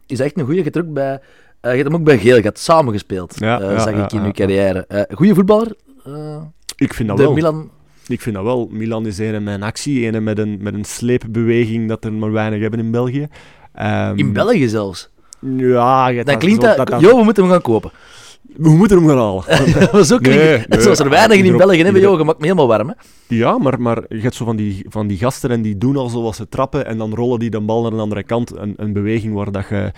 [SPEAKER 1] Is dat echt een goede? Je hebt ook bij... je hebt hem ook bij Geel gehad, samengespeeld,
[SPEAKER 3] Ja, ja,
[SPEAKER 1] zag ik in uw carrière. Goede voetballer?
[SPEAKER 3] Ik vind dat
[SPEAKER 1] de
[SPEAKER 3] wel.
[SPEAKER 1] Milan...
[SPEAKER 3] Ik vind dat wel. Milan is een met een actie, een met een, met een sleepbeweging dat er maar weinig hebben in België. Ehm,
[SPEAKER 1] In België zelfs.
[SPEAKER 3] Ja, dat
[SPEAKER 1] klinkt dat... Jo, we moeten hem gaan kopen.
[SPEAKER 3] We moeten hem gaan halen. [laughs]
[SPEAKER 1] Zo klinkt
[SPEAKER 3] Nee,
[SPEAKER 1] het.
[SPEAKER 3] nee,
[SPEAKER 1] Zoals er weinig in België hebben, joh, je maakt me helemaal warm. Hè?
[SPEAKER 3] Ja, maar, maar je hebt zo van die, van die gasten en die doen al zoals ze trappen en dan rollen die de bal naar de andere kant. Een, een beweging waar, dat je,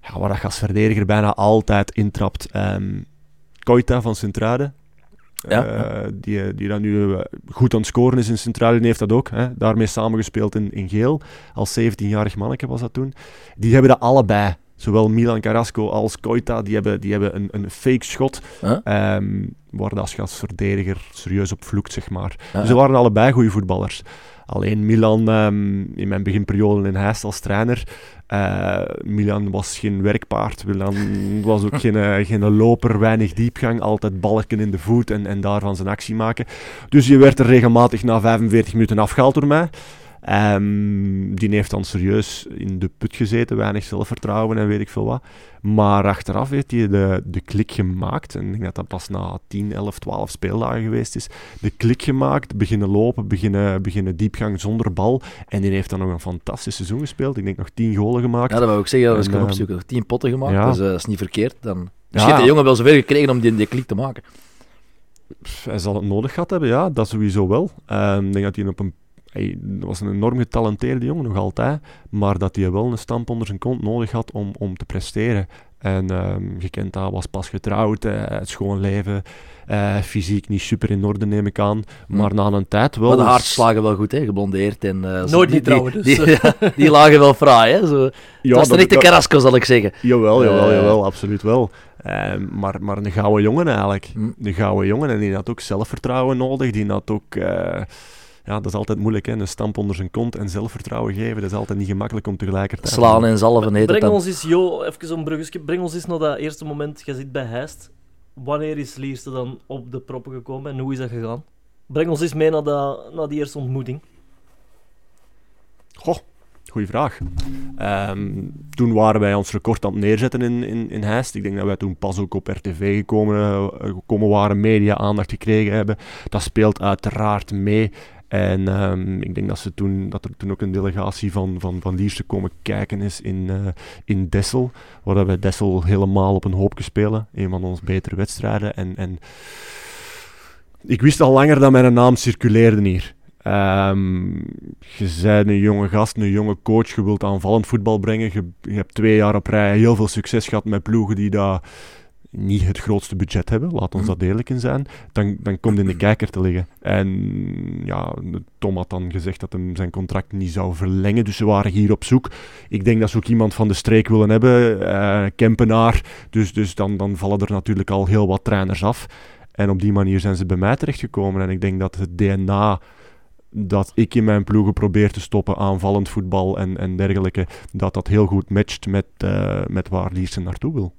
[SPEAKER 3] ja, waar dat je als verdediger bijna altijd intrapt. Ehm Koita van
[SPEAKER 1] Ja,
[SPEAKER 3] eh, die, die dan nu eh, goed aan het scoren is in Sint-Truiden, heeft dat ook. Hè, daarmee samengespeeld in, in Geel. Als 17-jarig manneke was dat toen. Die hebben dat allebei. Zowel Milan Carrasco als Koita, die hebben, die hebben een, een fake schot.
[SPEAKER 1] Huh?
[SPEAKER 3] Ehm, waar als verdediger serieus op vloekt, zeg maar. Dus ze waren allebei goede voetballers. Alleen Milan, ehm, in mijn beginperiode in Heist als trainer, eh, Milan was geen werkpaard. Milan was ook [laughs] geen, eh, geen loper, weinig diepgang, altijd balken in de voet en, en daarvan zijn actie maken. Dus je werd er regelmatig na 45 minuten afgehaald door mij. Ehm, die heeft dan serieus in de put gezeten, weinig zelfvertrouwen en weet ik veel wat. Maar achteraf heeft hij de, de klik gemaakt. En ik denk dat dat pas na 10, 11, 12 speeldagen geweest is. De klik gemaakt, beginnen lopen, beginnen, beginnen diepgang zonder bal. En die heeft dan nog een fantastisch seizoen gespeeld. Ik denk nog 10 golen gemaakt.
[SPEAKER 1] Ja, dat wou ik zeggen. Dat is ik
[SPEAKER 3] ehm,
[SPEAKER 1] opzoeken. Nog tien potten gemaakt,
[SPEAKER 3] ja.
[SPEAKER 1] dus eh, dat is niet verkeerd. Dan...
[SPEAKER 3] Ja.
[SPEAKER 1] Misschien heeft de jongen wel zover gekregen om die, die klik te maken.
[SPEAKER 3] Hij zal het nodig gehad hebben, ja, dat sowieso wel. Ehm, ik denk dat hij op een. Hij was een enorm getalenteerde jongen, nog altijd. Maar dat hij wel een stamp onder zijn kont nodig had om, om te presteren. En ehm, je kent dat, was pas getrouwd, eh, het schoon leven. eh, fysiek niet super in orde, neem ik aan. Maar na een tijd wel.
[SPEAKER 1] Maar de
[SPEAKER 3] eens-
[SPEAKER 1] haartjes slagen wel goed, hè, geblondeerd. En, eh, zo-
[SPEAKER 2] Nooit
[SPEAKER 1] die,
[SPEAKER 2] niet trouwen,
[SPEAKER 1] die,
[SPEAKER 2] dus,
[SPEAKER 1] Die, ja, [laughs] [laughs] die lagen wel fraai, hè. Zo.
[SPEAKER 3] Ja,
[SPEAKER 1] dat was de
[SPEAKER 3] dat-
[SPEAKER 1] echte
[SPEAKER 3] dat-
[SPEAKER 1] Carrasco, zal ik zeggen.
[SPEAKER 3] Jawel, jawel, jawel, absoluut wel. Ehm, maar, maar een gouden jongen eigenlijk.
[SPEAKER 1] Hm.
[SPEAKER 3] Een gouden jongen en die had ook zelfvertrouwen nodig. Die had ook... ja, dat is altijd moeilijk, hè. Een stamp onder zijn kont en zelfvertrouwen geven, dat is altijd niet gemakkelijk om tegelijkertijd...
[SPEAKER 1] Slaan en zalven het
[SPEAKER 2] Breng ons eens, Jo, even zo'n bruggetje. Breng ons eens naar dat eerste moment. Je zit bij Heist. Wanneer is Lierste dan op de proppen gekomen en hoe is dat gegaan? Breng ons eens mee naar, dat, naar die eerste ontmoeting.
[SPEAKER 3] Goh, goeie vraag. Ehm, toen waren wij ons record aan het neerzetten in, in, in Heist. Ik denk dat wij toen pas ook op RTV gekomen, eh, gekomen waren, media-aandacht gekregen hebben. Dat speelt uiteraard mee. En ehm, ik denk dat, ze toen, dat er toen ook een delegatie van, van, van Lierse komen kijken is in, eh, in Dessel. Waar wij Dessel helemaal op een hoopje spelen. Een van onze betere wedstrijden. En, en ik wist al langer dat mijn naam circuleerde hier. Ehm, je bent een jonge gast, een jonge coach, je wilt aanvallend voetbal brengen. Je, je hebt twee jaar op rij heel veel succes gehad met ploegen die daar niet het grootste budget hebben, laat ons
[SPEAKER 1] Mhm.
[SPEAKER 3] dat eerlijk in zijn, dan, dan komt in de [clears throat] kijker te liggen. En ja, Tom had dan gezegd dat hij zijn contract niet zou verlengen, dus ze waren hier op zoek. Ik denk dat ze ook iemand van de streek willen hebben, eh, Kempenaar, dus, dus dan, dan vallen er natuurlijk al heel wat trainers af. En op die manier zijn ze bij mij terechtgekomen. En ik denk dat het DNA dat ik in mijn ploegen probeer te stoppen, aanvallend voetbal en, en dergelijke, dat dat heel goed matcht met, eh, met waar Liersen naartoe wil.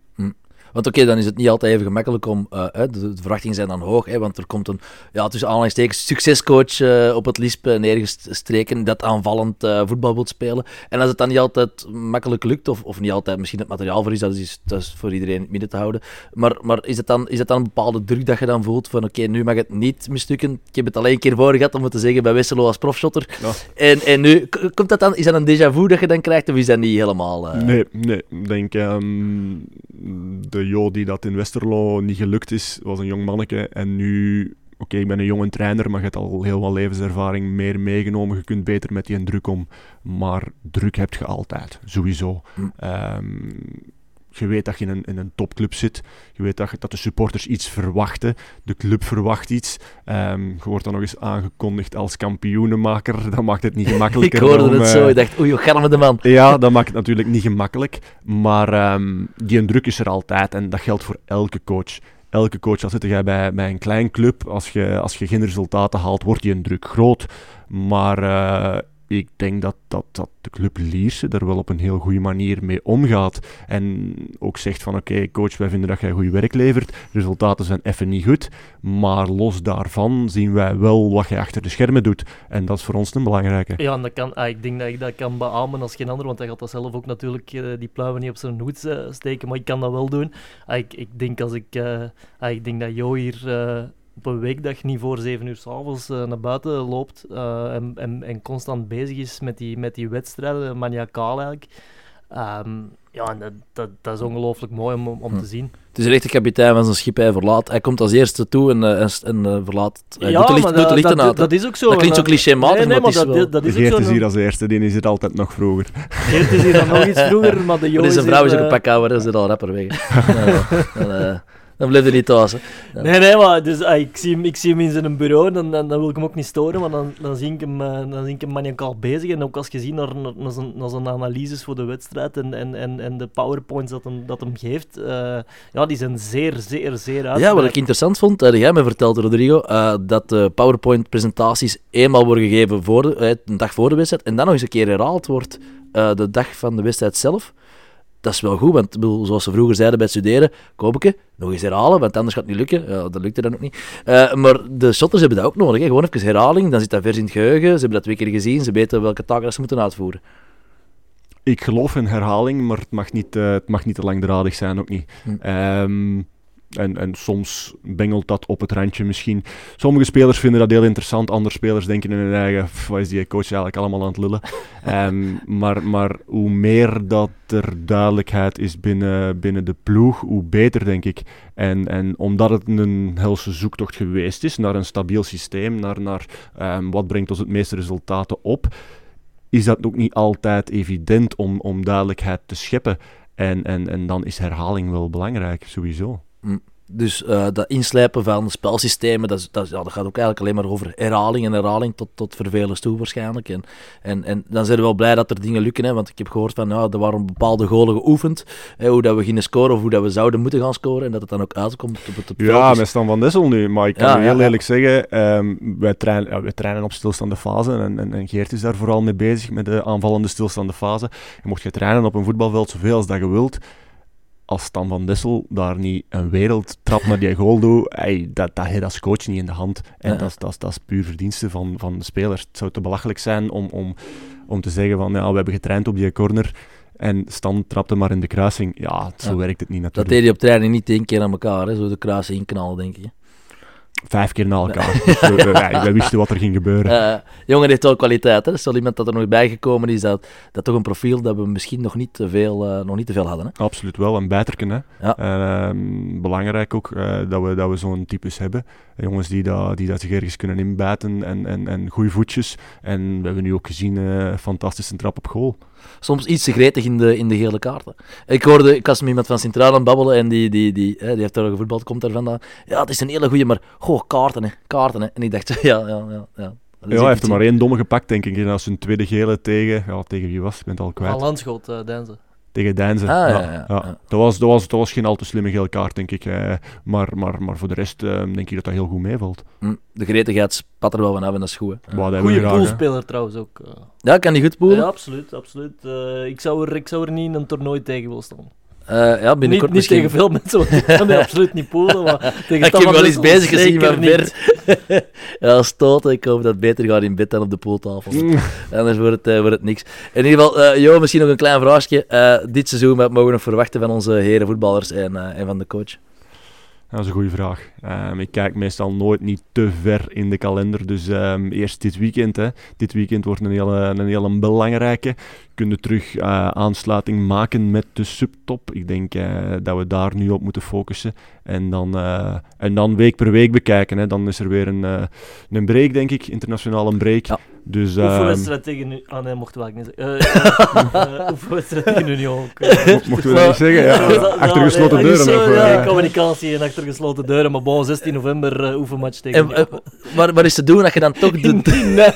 [SPEAKER 1] Want oké, dan is het niet altijd even gemakkelijk om... eh, de, de verwachtingen zijn dan hoog, hè, want er komt een, ja, tussen aanhalingstekens, succescoach eh, op het Lisp eh, neergestreken dat aanvallend voetbal wil spelen. En als het dan niet altijd makkelijk lukt, of, of niet altijd misschien het materiaal voor is, dat is, dat is voor iedereen in het midden te houden. Maar, maar is, het dan, is het dan een bepaalde druk dat je dan voelt van oké, nu mag het niet mislukken. Ik heb het al één keer voor gehad om het te zeggen bij Wesselo als profshotter.
[SPEAKER 3] Ja.
[SPEAKER 1] En, en nu, komt dat dan, is dat een déjà vu dat je dan krijgt, of is dat niet helemaal...
[SPEAKER 3] Nee, nee. Ik denk, de Jo die dat in Westerlo niet gelukt is, was een jong manneke. En nu, oké, ik ben een jonge trainer, maar je hebt al heel wat levenservaring meer meegenomen. Je kunt beter met die druk om. Maar druk heb je altijd, sowieso.
[SPEAKER 1] Hm.
[SPEAKER 3] Ehm, je weet dat je in een, in een topclub zit. Je weet dat, je- dat de supporters iets verwachten. De club verwacht iets. Ehm, je wordt dan nog eens aangekondigd als kampioenenmaker. [laughs] Dat maakt het niet
[SPEAKER 1] Ik
[SPEAKER 3] gemakkelijker.
[SPEAKER 1] hoorde
[SPEAKER 3] om,
[SPEAKER 1] het
[SPEAKER 3] eh,
[SPEAKER 1] zo, ik dacht, oei, met de man? [laughs]
[SPEAKER 3] ja, dat maakt het natuurlijk niet gemakkelijk. Maar ehm, die druk is er altijd en dat geldt voor elke coach. Elke coach, al zit jij bij, bij een klein club, als je, als je geen resultaten haalt, wordt die druk groot. Maar eh, ik denk dat, dat, dat de club Lierse er wel op een heel goede manier mee omgaat. En ook zegt van oké, coach, wij vinden dat jij goed werk levert. Resultaten zijn even niet goed. Maar los daarvan zien wij wel wat jij achter de schermen doet. En dat is voor ons een belangrijke.
[SPEAKER 2] Ja, en dat kan, ah, ik denk dat ik dat kan beamen als geen ander, want hij gaat dat zelf ook natuurlijk eh, die pluimen niet op zijn hoed eh, steken, maar ik kan dat wel doen. Ah, ik, ik denk als ik, eh, ah, ik denk dat Jo hier op een weekdag niet voor 7 uur s'avonds uh, naar buiten loopt uh, en, en, en, constant bezig is met die, met die wedstrijden, maniacaal eigenlijk. Um, ja, en dat, dat, dat is ongelooflijk mooi om, om
[SPEAKER 1] Hm.
[SPEAKER 2] te zien.
[SPEAKER 1] Het is echt de kapitein van zijn schip, hij verlaat. Hij komt als eerste toe en, uh, en, en verlaat. Hij
[SPEAKER 2] ja,
[SPEAKER 1] doet de, licht,
[SPEAKER 2] maar
[SPEAKER 1] doet de lichten
[SPEAKER 2] dat,
[SPEAKER 1] uit.
[SPEAKER 2] dat, is ook zo.
[SPEAKER 1] Dat klinkt zo clichématig,
[SPEAKER 2] nee, nee,
[SPEAKER 1] maar,
[SPEAKER 2] maar
[SPEAKER 1] dat,
[SPEAKER 2] dat, dat is ook
[SPEAKER 3] Geert
[SPEAKER 2] zo.
[SPEAKER 3] is hier als eerste, die is er altijd nog vroeger.
[SPEAKER 2] Geert is hier dan nog iets vroeger, maar de [laughs] Jo
[SPEAKER 1] is
[SPEAKER 2] is
[SPEAKER 1] een vrouw is ook een pak ouder, dan zit al rapper weg. [laughs] dan, blijft hij niet thuis.
[SPEAKER 2] Ja. Nee, nee, maar dus, ah, ik, zie hem, ik zie hem in zijn bureau, dan, dan, dan wil ik hem ook niet storen, maar dan, dan, zie, ik hem, uh, dan zie ik hem maniacaal bezig. En ook als je ziet naar, naar, naar, zijn, naar zijn analyses voor de wedstrijd en, en, en, en de powerpoints dat hem, dat hem geeft, uh, ja, die zijn zeer, zeer, zeer uit.
[SPEAKER 1] Ja, wat ik interessant vond, had jij me verteld, Rodrigo, uh, dat de PowerPoint-presentaties eenmaal worden gegeven voor de, een dag voor de wedstrijd en dan nog eens een keer herhaald wordt de dag van de wedstrijd zelf dat is wel goed, want zoals ze vroeger zeiden bij het studeren, Kopeke, nog eens herhalen, want anders gaat het niet lukken. Ja, dat lukte dan ook niet. Uh, maar de shotters hebben dat ook nodig. Hè. Gewoon even herhaling, dan zit dat vers in het geheugen. Ze hebben dat twee keer gezien, ze weten welke taken ze moeten uitvoeren.
[SPEAKER 3] Ik geloof in herhaling, maar het mag niet, uh, het mag niet te langdradig zijn, ook niet. Hm. Um, en, en soms bengelt dat op het randje misschien. Sommige spelers vinden dat heel interessant, andere spelers denken in hun eigen, wat is die coach eigenlijk allemaal aan het lullen. um, [laughs] maar, maar hoe meer dat er duidelijkheid is binnen, binnen de ploeg, hoe beter denk ik. En, en omdat het een helse zoektocht geweest is naar een stabiel systeem, naar, naar um, wat brengt ons het meeste resultaten op, is dat ook niet altijd evident om, om duidelijkheid te scheppen. En, en, en dan is herhaling wel belangrijk, sowieso.
[SPEAKER 1] Dus uh, dat inslijpen van spelsystemen, dat, dat, ja, dat gaat ook eigenlijk alleen maar over herhaling en herhaling tot, tot vervelens toe waarschijnlijk. En, en, en dan zijn we wel blij dat er dingen lukken, hè, want ik heb gehoord van, ja, er waren bepaalde golen geoefend, hè, hoe dat we gingen scoren of hoe dat we zouden moeten gaan scoren en dat het dan ook uitkomt op het
[SPEAKER 3] Ja, met Stan van Dessel nu, maar ik kan
[SPEAKER 1] Ja,
[SPEAKER 3] ja, heel eerlijk zeggen, um, wij, trainen, ja, wij trainen op stilstaande fase en, en, en, Geert is daar vooral mee bezig met de aanvallende stilstaande fase. Je mocht je trainen op een voetbalveld zoveel als dat je wilt, als Stan van Dessel daar niet een wereldtrap naar die goal doet, hey, dat, dat als coach niet in de hand. En
[SPEAKER 1] Ja.
[SPEAKER 3] dat, is- dat, is- dat is puur verdienste van, van de spelers. Het zou te belachelijk zijn om, om, om te zeggen van ja, we hebben getraind op die corner en Stan trapte maar in de kruising. Ja, zo
[SPEAKER 1] Ja.
[SPEAKER 3] werkt het niet
[SPEAKER 1] Dat
[SPEAKER 3] natuurlijk.
[SPEAKER 1] deed hij op training niet één keer aan elkaar, hè, zo de kruisen inknallen, denk ik.
[SPEAKER 3] Vijf keer na [laughs] elkaar. Dus, eh, ja, wij wisten wat er ging gebeuren.
[SPEAKER 1] Eh, jongen heeft wel kwaliteit. Hè? Dat is wel iemand dat er nog bijgekomen is. Dat, dat toch een profiel dat we misschien nog niet te veel, eh, nog niet te veel hadden. Hè?
[SPEAKER 3] Absoluut wel, een bijterken. Hè.
[SPEAKER 1] Ja.
[SPEAKER 3] Ehm, belangrijk ook eh, dat we, dat we zo'n types hebben. Eh, jongens die, dat, die dat zich ergens kunnen inbijten en, en, en goede voetjes. En we hebben nu ook gezien, eh fantastische trap op goal.
[SPEAKER 1] Soms iets te gretig in de, in de gele kaarten. Ik hoorde, ik was met iemand van Sint-Truiden aan het babbelen en die, die, die, hè, die heeft daar gevoetbald, komt daar vandaan. Ja, het is een hele goeie, maar goh, kaarten hè, kaarten hè. En ik dacht, [laughs] ja, ja, ja. ja.
[SPEAKER 3] Ja, hij heeft er maar één domme gepakt, denk ik. En dat is een tweede gele tegen... Ja, tegen wie was? Ik ben het al kwijt.
[SPEAKER 2] Van Landschot, uh.
[SPEAKER 3] Tegen Deinze.
[SPEAKER 1] Ah, ja, ja, ja.
[SPEAKER 3] Dat, was, dat, was, dat was geen al te slimme gele kaart, denk ik. eh, maar, maar, maar voor de rest eh, denk ik dat dat heel goed meevalt.
[SPEAKER 1] Hm, De gretigheid spat er wel van af en dat is goed. Hè.
[SPEAKER 2] poolspeler trouwens ook. eh.
[SPEAKER 1] Ja, kan die goed poelen?
[SPEAKER 2] Ja, absoluut. absoluut. Eh, ik, zou er, ik zou er niet in een toernooi tegen willen staan.
[SPEAKER 1] Eh, ja,
[SPEAKER 2] Niet,
[SPEAKER 1] binnenkort
[SPEAKER 2] niet
[SPEAKER 1] misschien.
[SPEAKER 2] tegen veel mensen, want ik kan die [laughs] absoluut niet poelen. Maar tegen
[SPEAKER 1] Ik heb wel eens bezig gezien van
[SPEAKER 2] niet.
[SPEAKER 1] ver. [laughs] ja, stoten. Ik hoop dat het beter gaat in bed dan op de pooltafel. [laughs] Anders wordt het, eh, wordt het niks. In ieder geval, eh Jo, misschien nog een klein vraagje. Eh, dit seizoen, wat mogen we nog verwachten van onze heren voetballers en, eh, en van de coach?
[SPEAKER 3] Dat is een goede vraag. Ehm, ik kijk meestal nooit niet te ver in de kalender. Dus ehm, eerst dit weekend. Hè. Dit weekend wordt een hele, een hele belangrijke. Kunnen terug eh, aansluiting maken met de subtop. Ik denk eh, dat we daar nu op moeten focussen. En dan, eh, en dan week per week bekijken. Hè. Dan is er weer een, eh, een break, denk ik. Internationaal een break.
[SPEAKER 1] Ja.
[SPEAKER 3] Dus,
[SPEAKER 2] Hoeveel
[SPEAKER 3] ehm,
[SPEAKER 2] wedstrijd tegen u... Ah nee, mochten we eigenlijk niet zeggen. Eh, [laughs] eh, hoeveel wedstrijd tegen Union ook.
[SPEAKER 3] mochten we dat niet zeggen? Ja, achter gesloten
[SPEAKER 2] ja,
[SPEAKER 3] deuren.
[SPEAKER 2] zo,
[SPEAKER 3] of,
[SPEAKER 2] ja,
[SPEAKER 3] eh,
[SPEAKER 2] communicatie en achter gesloten deuren. Maar bon, 16 november eh, oefenmatch tegen
[SPEAKER 1] En, wat, wat is te doen dat je dan toch de, [laughs]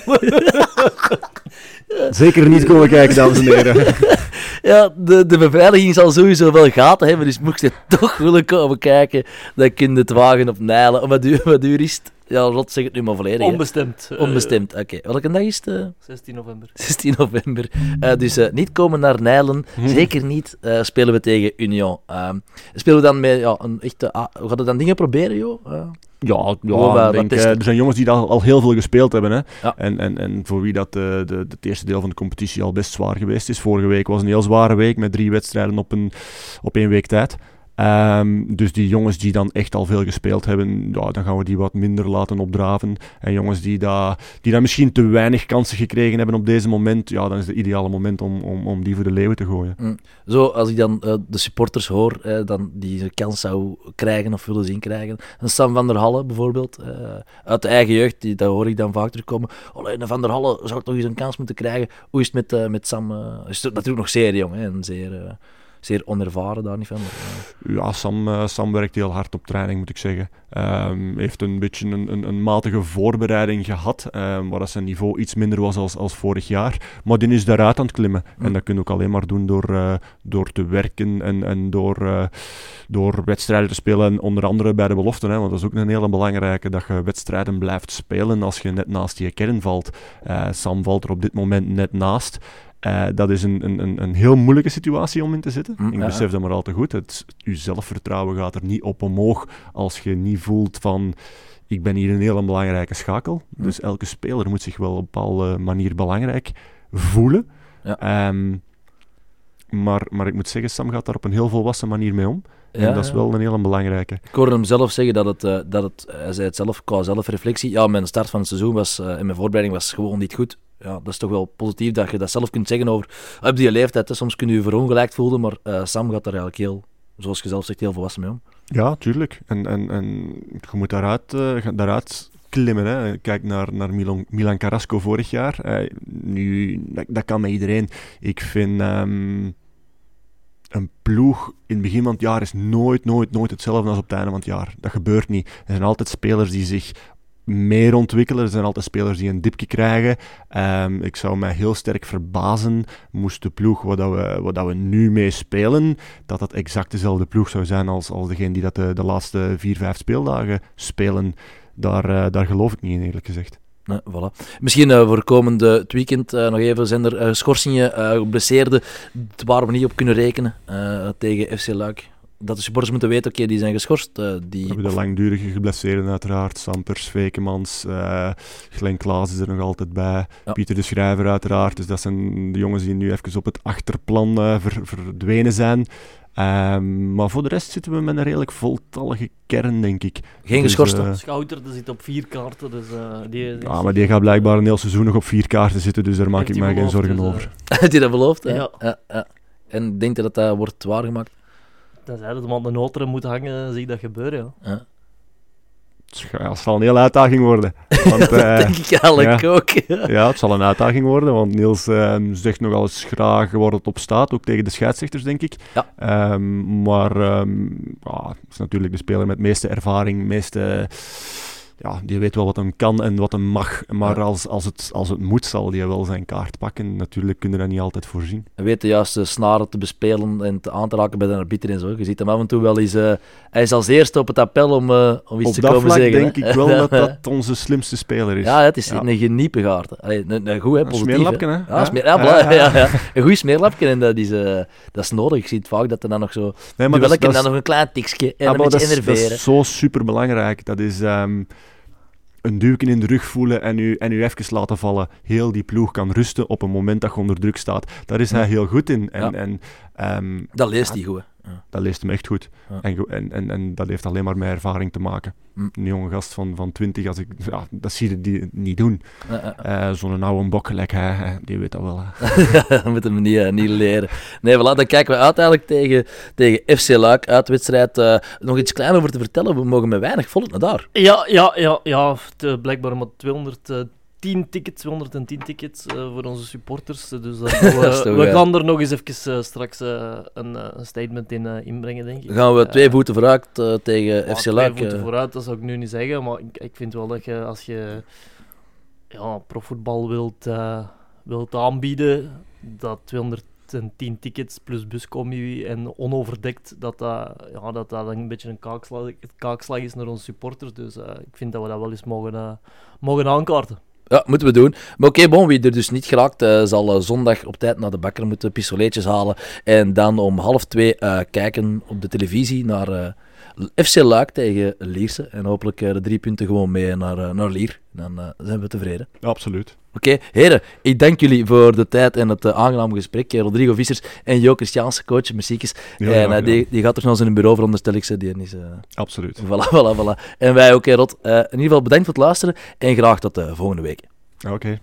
[SPEAKER 1] [laughs]
[SPEAKER 3] Zeker niet komen kijken, dames en heren. [laughs]
[SPEAKER 1] ja, de, de beveiliging zal sowieso wel gaten hebben, dus mocht je [laughs] toch willen komen kijken, dan kun je het wagen op Nijlen. Wat duur, wat duur is het? Ja, Rot zeg het nu maar volledig. hè.
[SPEAKER 2] Onbestemd. eh,
[SPEAKER 1] Onbestemd, oké. Welke dag is het? eh?
[SPEAKER 2] 16 november.
[SPEAKER 1] 16 november. Eh, dus eh, niet komen naar Nijlen. Zeker niet eh, spelen we tegen Union. Ehm, spelen we dan met ja, een echte... ah, we gaan we dan dingen proberen, joh? Eh,
[SPEAKER 3] Ja, ja
[SPEAKER 1] wat-
[SPEAKER 3] ik denk,
[SPEAKER 1] wat testen.
[SPEAKER 3] eh, er zijn jongens die al, al heel veel gespeeld hebben. Hè?
[SPEAKER 1] Ja.
[SPEAKER 3] En, en, en voor wie dat eh, de, de, het eerste deel van de competitie al best zwaar geweest is. Vorige week was een heel zware week met drie wedstrijden op, een, op één week tijd. Ehm, dus die jongens die dan echt al veel gespeeld hebben, ja, dan gaan we die wat minder laten opdraven. En jongens die, da, die dan misschien te weinig kansen gekregen hebben op deze moment, ja, dan is het ideale moment om, om, om die voor de leeuwen te gooien.
[SPEAKER 1] Zo, als ik dan eh, de supporters hoor, eh, dan die een kans zou krijgen of willen zien krijgen. Een Sam van der Halle bijvoorbeeld, eh, uit de eigen jeugd, die, daar hoor ik dan vaak terugkomen. Oh, een Van der Halle zou toch eens een kans moeten krijgen. Hoe is het met, met Sam? is natuurlijk nog zeer jong hè, en zeer, zeer onervaren daar niet van. maar, eh,
[SPEAKER 3] Ja, Sam, eh, Sam werkt heel hard op training, moet ik zeggen. Ehm, heeft een beetje een, een, een matige voorbereiding gehad, ehm, waar zijn niveau iets minder was als, als vorig jaar. Maar die is daaruit aan het klimmen. En dat kun je ook alleen maar doen door, eh, door te werken en, en door, door wedstrijden te spelen, onder andere bij de beloften. Hè, want dat is ook een hele belangrijke, dat je wedstrijden blijft spelen als je net naast je kern valt. Sam valt er op dit moment net naast. Eh, dat is een, een, een, heel moeilijke situatie om in te zitten.
[SPEAKER 1] Mm,
[SPEAKER 3] ik
[SPEAKER 1] ja,
[SPEAKER 3] besef dat maar al te goed. Het, je zelfvertrouwen gaat er niet op omhoog als je niet voelt van... Ik ben hier een hele belangrijke schakel.
[SPEAKER 1] Mm.
[SPEAKER 3] Dus elke speler moet zich wel op een bepaalde manier belangrijk voelen.
[SPEAKER 1] Ja.
[SPEAKER 3] Ehm, maar, maar ik moet zeggen, Sam gaat daar op een heel volwassen manier mee om.
[SPEAKER 1] Ja,
[SPEAKER 3] en dat is wel een hele belangrijke.
[SPEAKER 1] Ik hoorde hem zelf zeggen dat het, eh, dat het hij zei het zelf, qua zelfreflectie, ja, mijn start van het seizoen was, eh, en mijn voorbereiding was gewoon niet goed. Ja, dat is toch wel positief dat je dat zelf kunt zeggen over, op die leeftijd, hè. soms kun je je verongelijkt voelen, maar eh, Sam gaat daar eigenlijk heel, zoals je zelf zegt, heel volwassen mee om.
[SPEAKER 3] Ja, tuurlijk. En, en, en je moet daaruit, daaruit klimmen. Hè. Kijk naar, naar Milan, Milan Carrasco vorig jaar. Nu, dat, dat kan met iedereen. Ik vind ehm, een ploeg in het begin van het jaar is nooit, nooit, nooit hetzelfde als op het einde van het jaar. Dat gebeurt niet. Er zijn altijd spelers die zich meer ontwikkelen. Er zijn altijd spelers die een dipje krijgen. Ehm, ik zou mij heel sterk verbazen moest de ploeg waar, dat we, waar dat we nu mee spelen, dat dat exact dezelfde ploeg zou zijn als, als degene die dat de, de laatste vier, vijf speeldagen spelen. Daar, eh, daar geloof ik niet in, eerlijk gezegd.
[SPEAKER 1] Nee, voilà. Misschien eh, voor komende het weekend eh, nog even, zijn er eh, schorsingen, geblesseerden waar we niet op kunnen rekenen tegen FC Luik. Dat de supporters moeten weten, oké, die zijn geschorst. eh,
[SPEAKER 3] We
[SPEAKER 1] die,
[SPEAKER 3] hebben de langdurige geblesseerden uiteraard. Sampers, Vekemans, eh Glenn Klaas is er nog altijd bij.
[SPEAKER 1] Ja.
[SPEAKER 3] Pieter de Schrijver uiteraard. Dus dat zijn de jongens die nu even op het achterplan ver- verdwenen zijn. Ehm, maar voor de rest zitten we met een redelijk voltallige kern, denk ik.
[SPEAKER 1] Geen
[SPEAKER 3] Dus,
[SPEAKER 1] geschorste.
[SPEAKER 3] eh,
[SPEAKER 2] Schouter die zit op vier kaarten, dus eh, die, die
[SPEAKER 3] ja, maar die gaat blijkbaar een heel seizoen nog op vier kaarten zitten, dus daar maak
[SPEAKER 2] heeft
[SPEAKER 3] ik
[SPEAKER 2] hij
[SPEAKER 3] mij geen zorgen
[SPEAKER 2] dus, eh,
[SPEAKER 3] over.
[SPEAKER 1] Had je dat beloofd? hè?
[SPEAKER 2] Ja.
[SPEAKER 1] Ja, ja. En denkt je dat dat wordt waargemaakt?
[SPEAKER 2] Dan zei dat de man de noten moet hangen, zie ik dat gebeuren. Ja.
[SPEAKER 1] Ja.
[SPEAKER 3] Het zal een hele uitdaging worden. Want, [laughs] eh,
[SPEAKER 1] denk ik eigenlijk
[SPEAKER 3] ja.
[SPEAKER 1] ook.
[SPEAKER 3] ja, het zal een uitdaging worden, want Niels ehm, zegt nogal eens graag waar het op staat, ook tegen de scheidsrechters, denk ik.
[SPEAKER 1] Ja.
[SPEAKER 3] Ehm, maar ehm ja, het is natuurlijk de speler met de meeste ervaring, meeste... Ja, die weet wel wat hem kan en wat hem mag. Maar als, als, het, als het moet, zal hij wel zijn kaart pakken. Natuurlijk kunnen we dat niet altijd voorzien.
[SPEAKER 1] Hij weet de juiste snaren te bespelen en te aan te raken bij de arbiter en zo. Je ziet hem af en toe wel eens... eh, hij is als eerste op het appel om, eh, om iets
[SPEAKER 3] Op
[SPEAKER 1] te
[SPEAKER 3] dat
[SPEAKER 1] komen
[SPEAKER 3] vlak
[SPEAKER 1] zeggen.
[SPEAKER 3] denk
[SPEAKER 1] hè.
[SPEAKER 3] ik wel dat [laughs] dat onze slimste speler is.
[SPEAKER 1] Ja, het is
[SPEAKER 3] Ja.
[SPEAKER 1] een geniepegaard. Allee, een, een goed, hè,
[SPEAKER 3] Een smeerlapje,
[SPEAKER 1] hè. Ja,
[SPEAKER 3] Ja.
[SPEAKER 1] smeer, ja,
[SPEAKER 3] Ja.
[SPEAKER 1] Een goed smeerlapje en dat is, eh, dat is nodig. Ik zie het vaak dat er dan nog zo...
[SPEAKER 3] Nee,
[SPEAKER 1] Maar
[SPEAKER 3] dat,
[SPEAKER 1] dan nog een klein tikje en
[SPEAKER 3] Ja,
[SPEAKER 1] een beetje
[SPEAKER 3] dat is, dat
[SPEAKER 1] enerveren.
[SPEAKER 3] is zo super belangrijk. Dat is ehm, een duwken in de rug voelen en u, en u even laten vallen. Heel die ploeg kan rusten op een moment dat je onder druk staat. Daar is hij heel goed in. En,
[SPEAKER 1] Ja.
[SPEAKER 3] en ehm,
[SPEAKER 1] Dat leest hij goed. Ja.
[SPEAKER 3] dat leest hem echt goed.
[SPEAKER 1] Ja.
[SPEAKER 3] En, en, en, en dat heeft alleen maar met ervaring te maken.
[SPEAKER 1] Hm.
[SPEAKER 3] Een jonge gast van, van 20, als ik, ja, dat zie je die niet doen. Eh, Zo'n oude bok gelijk hij, die weet dat wel. [laughs]
[SPEAKER 1] Dat moet hem niet, eh, niet leren. Nee, voilà, dan kijken we uit eigenlijk tegen, tegen FC Luik. Uitwedstrijd. eh nog iets kleiner over te vertellen. We mogen met weinig volk naar daar.
[SPEAKER 2] Ja, ja, ja, ja. De, blijkbaar maar 210 tickets, 210 tickets eh, voor onze supporters. Dus [laughs] eh, we gaan er nog eens even eh, straks een, een statement in inbrengen, denk ik.
[SPEAKER 1] Dan gaan we twee voeten vooruit tegen FC
[SPEAKER 2] twee
[SPEAKER 1] Luik.
[SPEAKER 2] voeten
[SPEAKER 1] eh.
[SPEAKER 2] vooruit, dat zou ik nu niet zeggen. Maar ik, ik vind wel dat je, als je ja, profvoetbal wilt, wilt aanbieden, dat 210 tickets plus buscombi en onoverdekt, dat dat, ja, dat, dat een beetje een kaakslag, kaakslag is naar onze supporters. Dus ik vind dat we dat wel eens mogen, mogen aankaarten.
[SPEAKER 1] Ja, moeten we doen. Maar oké, bon, wie er dus niet geraakt, eh, zal eh, zondag op tijd naar de bakker moeten pistoletjes halen. En dan om half twee eh, kijken op de televisie naar FC Luik tegen Lierse. En hopelijk eh, de drie punten gewoon mee naar, eh, naar Lier. Dan eh, zijn we tevreden.
[SPEAKER 3] Ja, absoluut.
[SPEAKER 1] Oké, heren, ik dank jullie voor de tijd en het eh, aangename gesprek. Rodrigo Vissers en Jo Christiaanse, coach Muziekjes.
[SPEAKER 3] Heel
[SPEAKER 1] en
[SPEAKER 3] gedaan.
[SPEAKER 1] die, die gaat er in een bureau, veronderstel ik ze. Die is, eh,
[SPEAKER 3] Absoluut.
[SPEAKER 1] voilà, [laughs] voilà, voilà. En wij ook, Rod. In ieder geval bedankt voor het luisteren en graag tot de volgende week.
[SPEAKER 3] Oké.